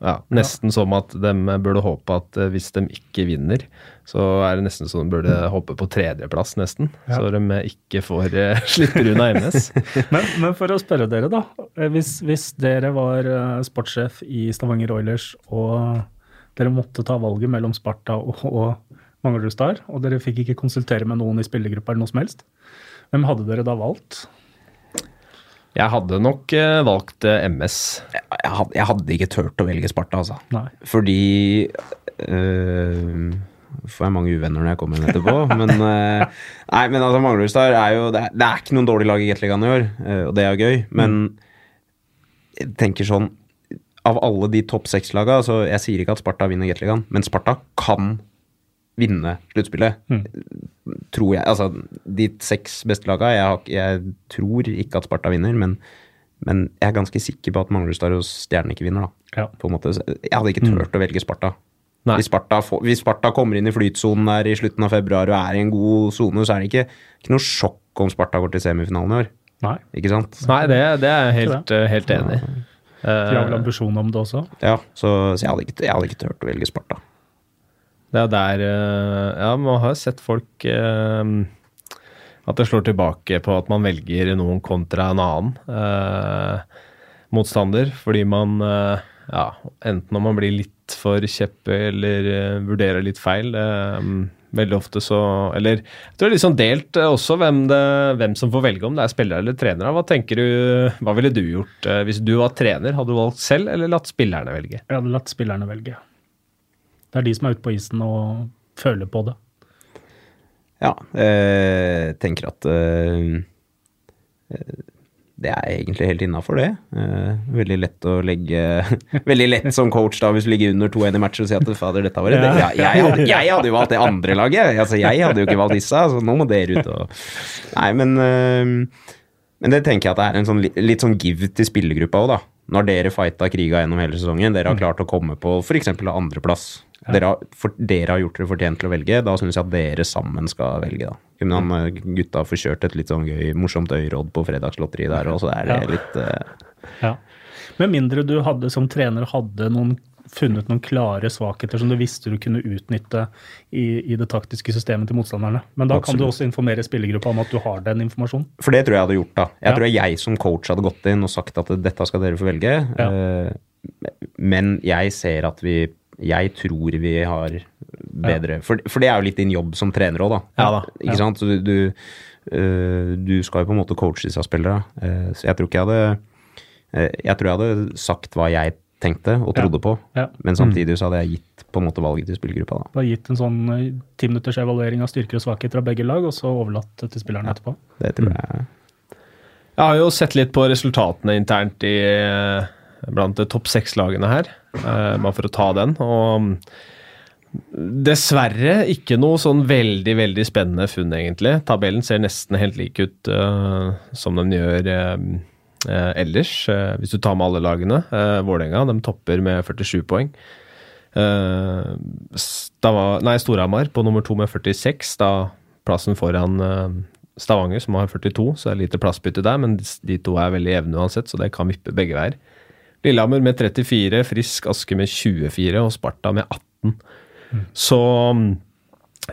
ja, Nesten som at de burde håpe at eh, hvis de ikke vinner, så er det nesten som de burde håpe på tredjeplass, nesten. Ja. Så de ikke får slipper unna MS. men, men, for å spørre dere, da. Eh, hvis, hvis dere var sportssjef i Stavanger Oilers, og dere måtte ta valget mellom Sparta og, og Manglerud Star, og dere fikk ikke konsultere med noen i spillergruppa eller noe som helst, hvem hadde dere da valgt? Jeg hadde nok uh, valgt eh, MS. Jeg, jeg, hadde, jeg, hadde, ikke turt å velge Sparta, altså. Nei. Fordi øh, Får jeg mange uvenner når jeg kommer inn etterpå. men nei, men altså Manglerudstad er jo det er, det er, ikke noen dårlig lag i Gateligaen i år, og det er gøy. Men mm. jeg tenker sånn Av alle de topp seks-laga altså Jeg sier ikke at Sparta vinner Gateligaen, men Sparta kan vinne sluttspillet. Tror jeg. Altså, de seks beste laga jeg, jeg tror ikke at Sparta vinner, men, men jeg er ganske sikker på at Manglerstad og Stjernen ikke vinner, da. Ja. På en måte. Jeg hadde ikke turt å velge Sparta. Hvis Sparta, får, hvis Sparta kommer inn i flytsonen der i slutten av februar og er i en god sone, så er det ikke, ikke noe sjokk om Sparta går til semifinalen i år. Nei. Ikke sant? Nei, det, det er jeg helt, eh, helt enig i. De har vel Eh, ambisjon om det også. Ja, så, så jeg, hadde ikke, jeg hadde ikke turt å velge Sparta. Det er der eh, Ja, man har sett folk eh, At det slår tilbake på at man velger noen kontra en annen eh, motstander. Fordi man Ja, enten om man blir litt for kjeppe eller uh, vurderer litt feil. Uh, veldig ofte så Eller jeg tror det er litt sånn delt også hvem, det, hvem som får velge om det er spillere eller trenere. Hva tenker du, hva ville du gjort hvis du var trener? Hadde du valgt selv, eller latt spillerne velge? Jeg hadde latt spillerne velge. Det er de som er ute på isen og føler på det. Ja, jeg tenker at eh, eh, det er egentlig helt innafor, det. Eh, veldig lett å legge Veldig lett som coach da, hvis du ligger under 2-1 i match og sier at fader, dette var det. Ja. Jeg, hadde, jeg hadde jo valgt det andre laget. Altså, jeg hadde jo ikke valgt disse, så nå må dere ut og Nei, men eh, Men det tenker jeg at det er en sånn, litt sånn give til spillergruppa òg, da. Når dere fighta kriga gjennom hele sesongen, dere har klart å komme på f.eks. andreplass. Dere, har- for, dere har gjort dere fortjent til å velge. Da syns jeg at dere sammen skal velge, da. Kunne han eh, gutta få kjørt et litt sånn gøy, morsomt øyråd på fredagslotteriet der, og så er det Ja. litt uh... Ja. Med mindre du hadde som trener hadde noen, funnet noen klare svakheter som du visste du kunne utnytte i, i det taktiske systemet til motstanderne. Men da kan du også informere spillergruppa om at du har den informasjonen. For det tror jeg hadde gjort, da. Jeg Ja. tror jeg som coach hadde gått inn og sagt at dette skal dere få velge. Ja. Eh, men jeg ser at vi Jeg tror vi har bedre for, for det er jo litt din jobb som trener òg, da. Ja da. Ikke sant? Så du, du, eh, du skal jo på en måte coache disse spillerne. Uh, så jeg tror ikke jeg hadde uh, Jeg tror jeg hadde sagt hva jeg tenkte og Ja. trodde på, Ja. men samtidig så hadde jeg gitt på en måte valget til spillergruppa, da. har gitt en sånn ti minutters evaluering av styrker og svakheter av begge lag, og så overlatt det til spillerne etterpå. Det tror jeg. Jeg har jo sett litt på resultatene internt i, eh, blant topp seks-lagene her, eh, bare for å ta den. Og dessverre ikke noe sånn veldig, veldig spennende funn, egentlig. Tabellen ser nesten helt lik ut uh, som den gjør eh, ellers, uh, hvis du tar med alle lagene. Uh, Vålerenga de topper med 47 poeng. Uh, Stava, nei, Storhamar på nummer to med 46, da plassen foran Stavanger, som har 42, så det er lite plassbytte der, men de to er veldig jevne uansett, så det kan vippe begge veier. Lillehammer med 34, Frisk Aske med 24 og Sparta med 18. Så mm,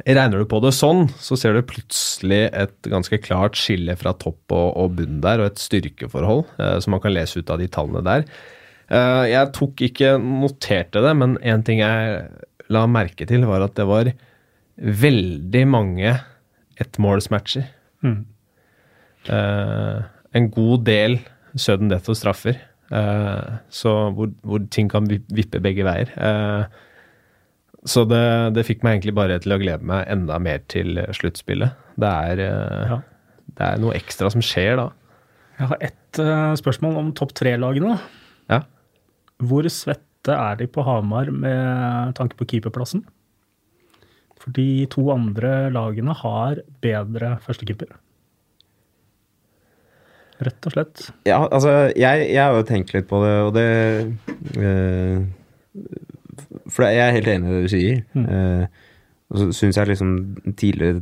regner du på det sånn, så ser du plutselig et ganske klart skille fra topp og, og bunn der, og et styrkeforhold eh, som man kan lese ut av de tallene der. Eh, jeg tok ikke noterte det, men en ting jeg la merke til, var at det var veldig mange ettmålsmatcher. Mm. Eh, en god del sudden death og straffer. Eh, så hvor, hvor ting kan vippe begge veier. Eh, så det, det fikk meg egentlig bare til å glede meg enda mer til sluttspillet. Det er, eh, Ja. det er noe ekstra som skjer da. Jeg har ett spørsmål om topp tre-lagene. Ja. Hvor svette er de på Hamar med tanke på keeperplassen? For de to andre lagene har bedre førstekeeper. Rett og slett. Ja, altså, jeg, jeg har jo tenkt litt på det, og det eh, For jeg er helt enig i det du sier. Eh, og så syns jeg liksom tidligere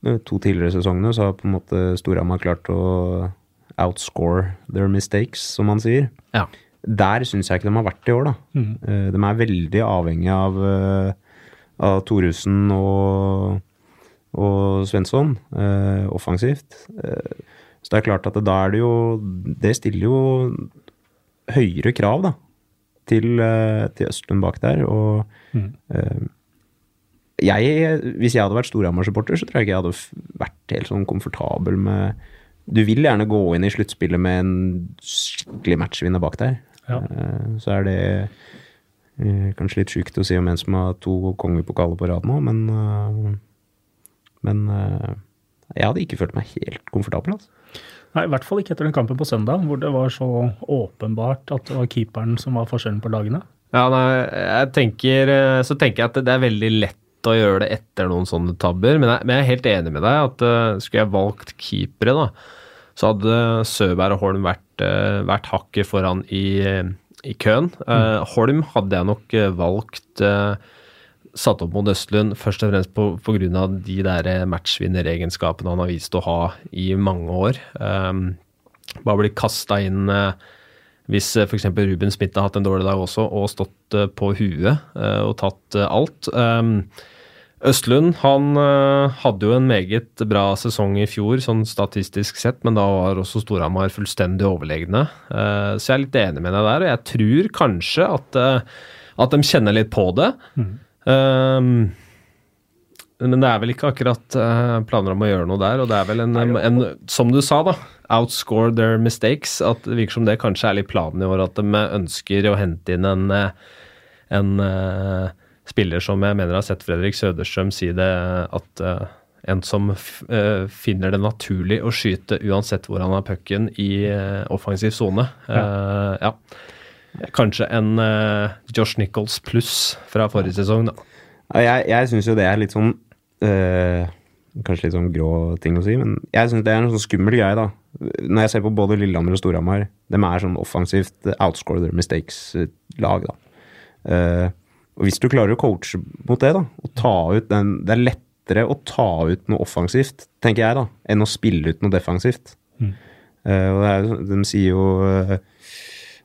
to tidligere sesongene så har på en måte Storhamar klart å outscore their mistakes, som man sier. Ja. Der syns jeg ikke de har vært i år, da. Mm. Uh, de er veldig avhengig av, uh, av Thoresen og, og Svensson offensivt. Eh, så det er klart at det, da er det jo Det stiller jo høyere krav, da, til, eh, til Østlund bak der. Og Mm. eh, jeg, hvis jeg hadde vært Storhamar-supporter, så tror jeg ikke jeg hadde vært helt sånn komfortabel med Du vil gjerne gå inn i sluttspillet med en skikkelig matchvinner bak der. Ja. Eh, Så er det eh, kanskje litt sjukt å si om en som har to kongepokaler på rad nå, men Men jeg hadde ikke følt meg helt komfortabel. Altså. Nei, I hvert fall ikke etter den kampen på søndag, hvor det var så åpenbart at det var keeperen som var forskjellen på lagene. Ja, nei, jeg tenker, eh, så tenker jeg at det er veldig lett å gjøre det etter noen sånne tabber, men jeg, men jeg er helt enig med deg at uh, skulle jeg valgt keepere, da, så hadde Søberg og Holm vært, uh, vært hakket foran i, i køen. Uh, Holm hadde jeg nok valgt satt opp mot Østlund først og fremst på pga. de der matchvinneregenskapene han har vist å ha i mange år. Um, bare bli kasta inn uh, hvis uh, f.eks. Ruben Smith har hatt en dårlig dag også og stått uh, på huet og tatt alt. Um, Østlund han hadde jo en meget bra sesong i fjor, sånn statistisk sett, men da var også Storhamar fullstendig overlegne. så jeg er litt enig med deg der, og jeg tror kanskje at, at de kjenner litt på det. Mm. Um, men det er vel ikke akkurat planer om å gjøre noe der, og det er vel en, en som du sa, da outscore their mistakes. At det virker som det kanskje er litt planen i år, at de ønsker å hente inn en, eh, en uh, spiller som jeg mener har sett Fredrik Søderstrøm si det, at uh, en som uh, finner det naturlig å skyte uansett hvor han har pucken i offensiv sone. Ja. ja. Kanskje en Josh Nichols pluss fra forrige sesong, da. Jeg, jeg syns jo det er litt sånn Kanskje litt sånn grå ting å si, men jeg syns det er en sånn skummel greie, da. Når jeg ser på både Lillehammer og Storhamar, de er sånn offensivt outscore their mistakes-lag, da. Uh, og hvis du klarer å coache mot det, da, og ta ut den Det er lettere å ta ut noe offensivt, tenker jeg, da, enn å spille ut noe defensivt. Mm. Uh, og er, de sier jo uh,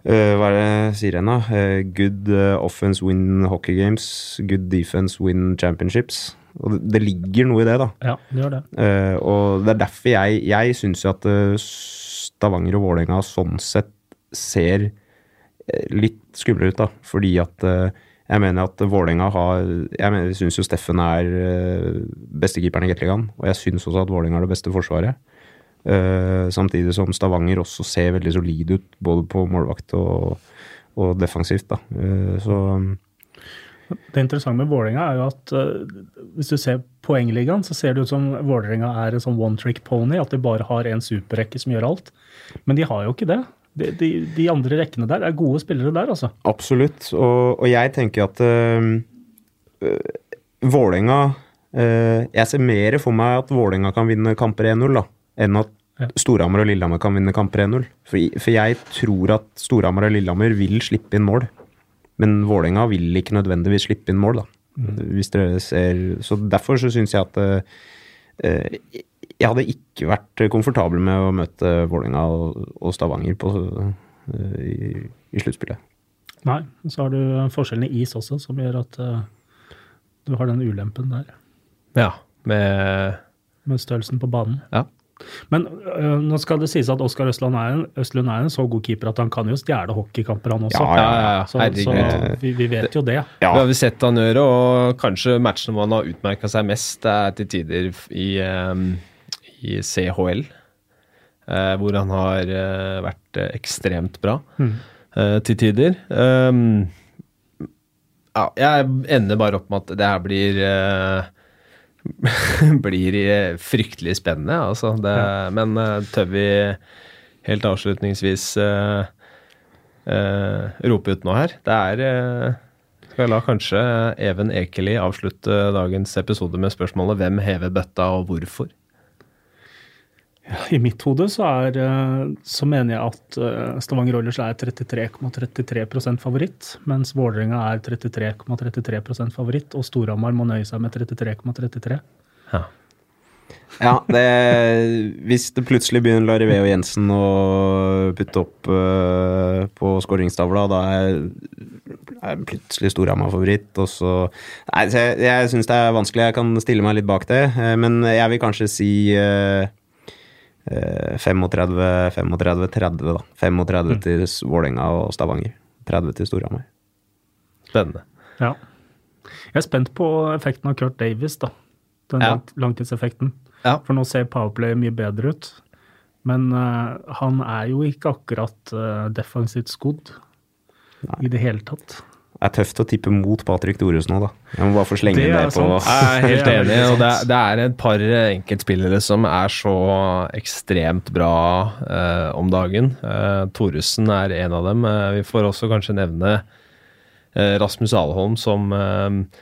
hva er det sier en, da? good offense win hockey games, good defense win championships. Og det, ligger noe i det, da. Ja, det gjør det. Og det er derfor jeg, jeg syns at Stavanger og Vålerenga sånn sett ser litt skumle ut, da. Fordi at jeg mener at Vålerenga har Jeg syns jo Steffen er beste keeperen i Gateligaen. Og jeg syns også at Vålerenga har det beste forsvaret. Samtidig som Stavanger også ser veldig solid ut, både på målvakt og, og defensivt. da. så det interessante med Vålerenga er jo at uh, hvis du ser poengligaen, så ser det ut som Vålerenga er en sånn one trick pony, at de bare har en superrekke som gjør alt. Men de har jo ikke det. De, de, de andre rekkene der er gode spillere der, altså. Absolutt. Og, og jeg tenker at uh, uh, Jeg ser mer for meg at Vålerenga kan vinne kamper 1-0, da, enn at ja. Storhamar og Lillehammer kan vinne kamper 1-0. For, for jeg tror at Storhamar og Lillehammer vil slippe inn mål. Men Vålerenga vil ikke nødvendigvis slippe inn mål, da. Mm. Hvis dere ser Så derfor så syns jeg at uh, jeg hadde ikke vært komfortabel med å møte Vålerenga og, og, Stavanger på, uh, i, i sluttspillet. Nei, så har du forskjellen i is også, som gjør at du har den ulempen der. Ja, med Med størrelsen på banen. Ja. Men øh, nå skal det sies at Oskar Østlund er, en, Østlund er en så god keeper at han kan jo stjele hockeykamper, han også. Ja, ja, ja. Så, så vi, vi, vet jo det. Ja. vi har vi sett han gjøre, og kanskje matchen hvor han har utmerka seg mest, er til tider i, um, i CHL. Uh, eh, hvor han har uh, vært uh, ekstremt bra mm. til tider. Um, ja, jeg ender bare opp med at det her blir blir fryktelig spennende, altså. Det, ja. Men uh, tør vi helt avslutningsvis uh, uh, rope ut noe her? Det er Skal jeg la kanskje Even Ekeli avslutte dagens episode med spørsmålet 'Hvem hever bøtta, og hvorfor'? I mitt hode så, er, eh, så mener jeg at eh, Stavanger Oilers er 33,33 ,33 favoritt, mens Vålerenga er 33,33 ,33 favoritt, og Storhamar må nøye seg med 33,33. ,33. Ja. ja det, hvis det plutselig begynner Larivé og Jensen å putte opp uh, på skåringstavla, da er, er plutselig Storhamar favoritt. Og så Nei, jeg, jeg syns det er vanskelig. Jeg kan stille meg litt bak det, men jeg vil kanskje si uh, 35, 35, 30, da. 35 mm. til Vålerenga og Stavanger. 30 til Storhamar. Spennende. Ja. Jeg er spent på effekten av Kurt Davis, da. Den ja. langtidseffekten. Ja. For nå ser Powerplay mye bedre ut. Men uh, han er jo ikke akkurat uh, defensivt skodd i det hele tatt. Det er tøft å tippe mot Patrick Thoresen nå, da. Jeg må bare få slenge det, det på Jeg er helt enig. og det er, det er, et par enkeltspillere som er så ekstremt bra eh, om dagen. Eh, Thoresen er en av dem. Eh, vi får også kanskje nevne eh, Rasmus Alholm som eh,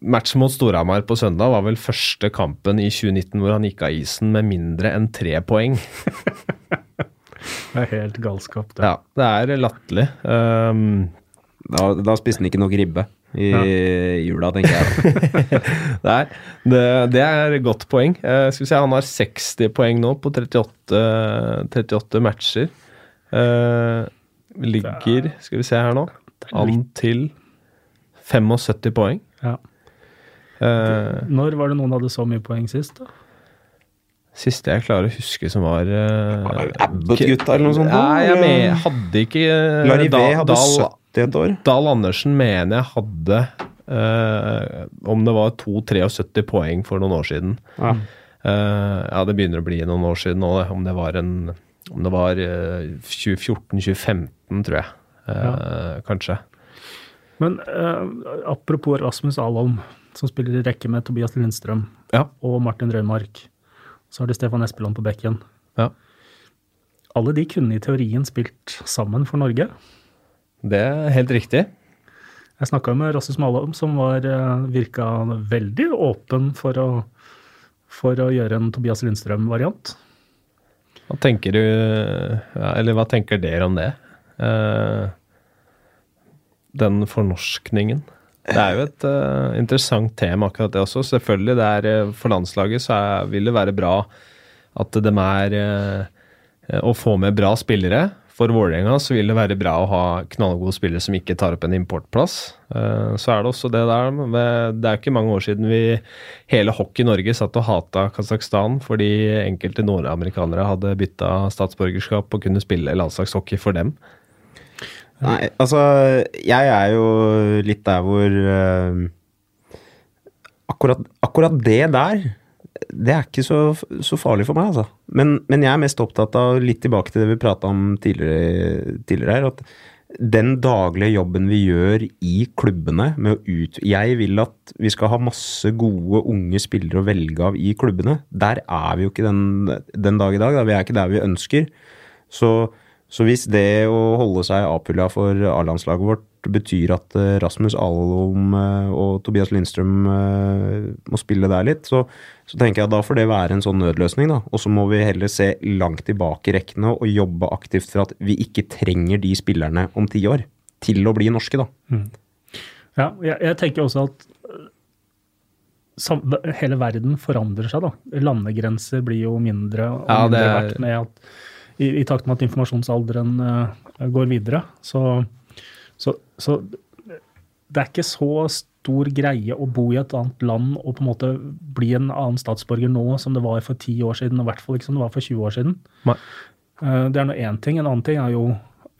Matchen mot Storhamar på søndag var vel første kampen i 2019 hvor han gikk av isen med mindre enn tre poeng. Det er helt galskap, det. Ja, det er latterlig. Um, Da, da spiste han ikke nok ribbe i jula, tenker jeg. det, er, det, det er godt poeng. Eh, skal vi se, Han har 60 poeng nå på 38, 38 matcher. Eh, ligger, skal vi se her nå, an til 75 poeng. Ja. Eh, Når var det noen hadde så mye poeng sist? da? siste jeg klarer å huske som var uh, Abbott-gutta eller noe sånt? Nei, jeg med, hadde ikke uh, Larivé hadde Dahl, 70 et år. Dahl Andersen mener jeg hadde eh, Om det var 2-73 poeng for noen år siden. Ja. Eh, ja, det begynner å bli noen år siden nå. det. Om det var en Om det var eh, 2014-2015, tror jeg. Eh, Kanskje. Men eh, apropos Rasmus Alholm, som spiller i rekke med Tobias Lindstrøm Ja. og Martin Rønmark. Så har de Stefan Espeland på bekken. ja. Alle de kunne i teorien spilt sammen for Norge. Det er helt riktig. Jeg snakka med Rasmus Malholm, som var, eh, virka veldig åpen for å, for å gjøre en Tobias Lindstrøm-variant. Hva tenker du Eller hva tenker dere om det? Eh, den fornorskningen. Det er jo et uh, interessant tema, akkurat det også. Selvfølgelig, det er, for landslaget så er, vil det være bra at de er uh, Å få med bra spillere. For Vålerenga så vil det være bra å ha knallgode spillere som ikke tar opp en importplass. Eh, så er det også det der Det er ikke mange år siden vi hele Hockey-Norge satt og hata Kasakhstan fordi enkelte nordamerikanere hadde bytta statsborgerskap og kunne spille landslagshockey for dem. Nei, altså Jeg er jo litt der hvor uh, akkurat, akkurat det der det er ikke så, så farlig for meg, altså. Men, men jeg er mest opptatt av, litt tilbake til det vi prata om tidligere, tidligere her, at den daglige jobben vi gjør i klubbene med å ut... Jeg vil at vi skal ha masse gode, unge spillere å velge av i klubbene. Der er vi jo ikke den, den dag i dag. Da. Vi er ikke der vi ønsker. Så, så hvis det å holde seg A-pulla for A-landslaget vårt betyr at eh, Rasmus Alholm eh, og Tobias Lindstrøm eh, må spille der litt, så, så tenker jeg at da får det være en sånn nødløsning. da. Og så må vi heller se langt tilbake i rekkene og jobbe aktivt for at vi ikke trenger de spillerne om ti år til å bli norske, da. Ja, jeg, jeg tenker også at sam, hele verden forandrer seg, da. Landegrenser blir jo mindre og Ja, det mindre verdt med at, i, i takt med at informasjonsalderen uh, går videre. Så, så, så det er ikke så stor greie å bo i et annet land og på en måte bli en annen statsborger nå som det var for ti år siden, og i hvert fall ikke som det var for 20 år siden. Nei. Eh, Det er nå én ting. En annen ting er jo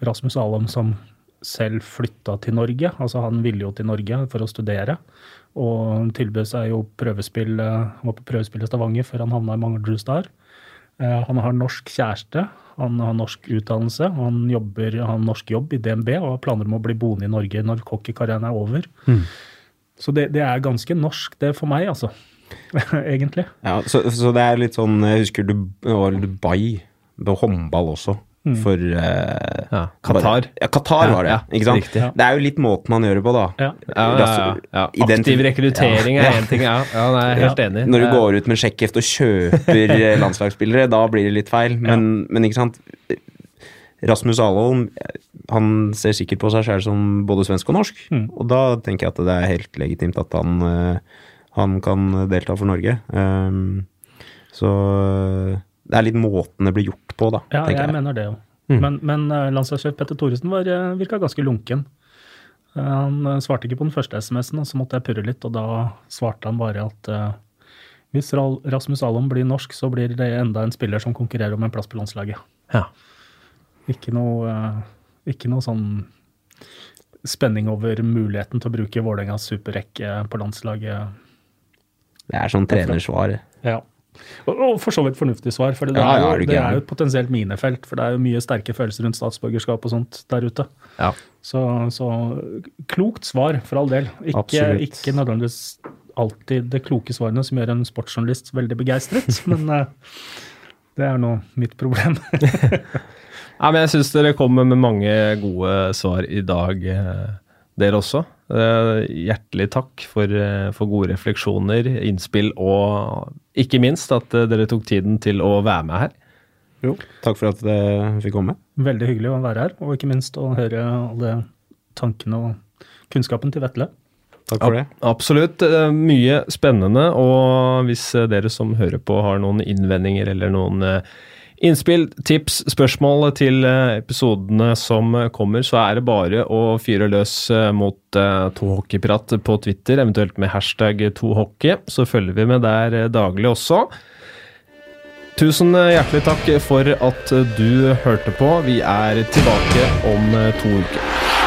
Rasmus Alom som selv flytta til Norge. Altså han ville jo til Norge for å studere. Og tilbød seg jo prøvespill, eh, han var på prøvespill i Stavanger før han havna i Manglerud Star. Eh, Han har norsk kjæreste, han har norsk utdannelse, han jobber, han har norsk jobb i DNB og har planer om å bli boende i Norge når hockeykarrieren er over. Så det, det er ganske norsk, det for meg, altså. Egentlig. Ja, så, så det er litt sånn Jeg husker du det var Dubai på håndball også. For uh, Ja, Qatar. Ja, Qatar var det. ja, ikke sant? riktig. Det er jo litt måten man gjør det på, da. Ja. Ja, ja, ja, ja. Aktiv rekruttering er én ting, ja. ja nei, jeg er helt enig. Når du går ut med sjekkheft og kjøper eh, landslagsspillere, da blir det litt feil. Men, men ikke sant. Rasmus Alholm han ser sikkert på seg selv som både svensk og norsk. Mm. Og da tenker jeg at det er helt legitimt at han, eh, han kan delta for Norge. Um, så det er litt måten det blir gjort på, da. Ja, jeg, jeg. mener det jo. Mm. Men, men eh, landslagssjef Petter Thoresen var, eh, virka ganske lunken. Eh, Han svarte ikke på den første SMS-en, og så måtte jeg purre litt, og da svarte han bare at uh, hvis Rasmus Alom blir norsk, så blir det enda en spiller som konkurrerer om en plass på landslaget. Ja. Ikke noe, uh, ikke noe sånn spenning over muligheten til å bruke Vålerengas superrekke på landslaget. Det er sånn trenersvar. Ja. Og, og for så vidt fornuftig svar, for det, Ja, er, jo, du det er jo et potensielt minefelt. For det er jo mye sterke følelser rundt statsborgerskap og sånt der ute. Ja. Så, så klokt svar, for all del. Ikke, ikke nødvendigvis alltid det kloke svarene som gjør en sportsjournalist veldig begeistret, men eh, det er nå mitt problem. Nei, men jeg syns dere kommer med mange gode svar i dag, eh, dere også. Eh, hjertelig takk for, eh, for gode refleksjoner, innspill og ikke minst at eh, dere tok tiden til å være med her. Jo, takk for at dere fikk komme. Veldig hyggelig å være her, og ikke minst å høre alle tankene og kunnskapen til Vetle. Takk for det. Absolutt. Mye spennende. Og hvis dere som hører på har noen innvendinger eller noen eh, innspill, tips, spørsmål til eh, episodene som eh, kommer, så er det bare å fyre løs eh, mot tohockeyprat på Twitter, eventuelt med hashtag tohockey. Så følger vi med der daglig også. Tusen hjertelig takk for at du hørte på. Vi er tilbake om to uker.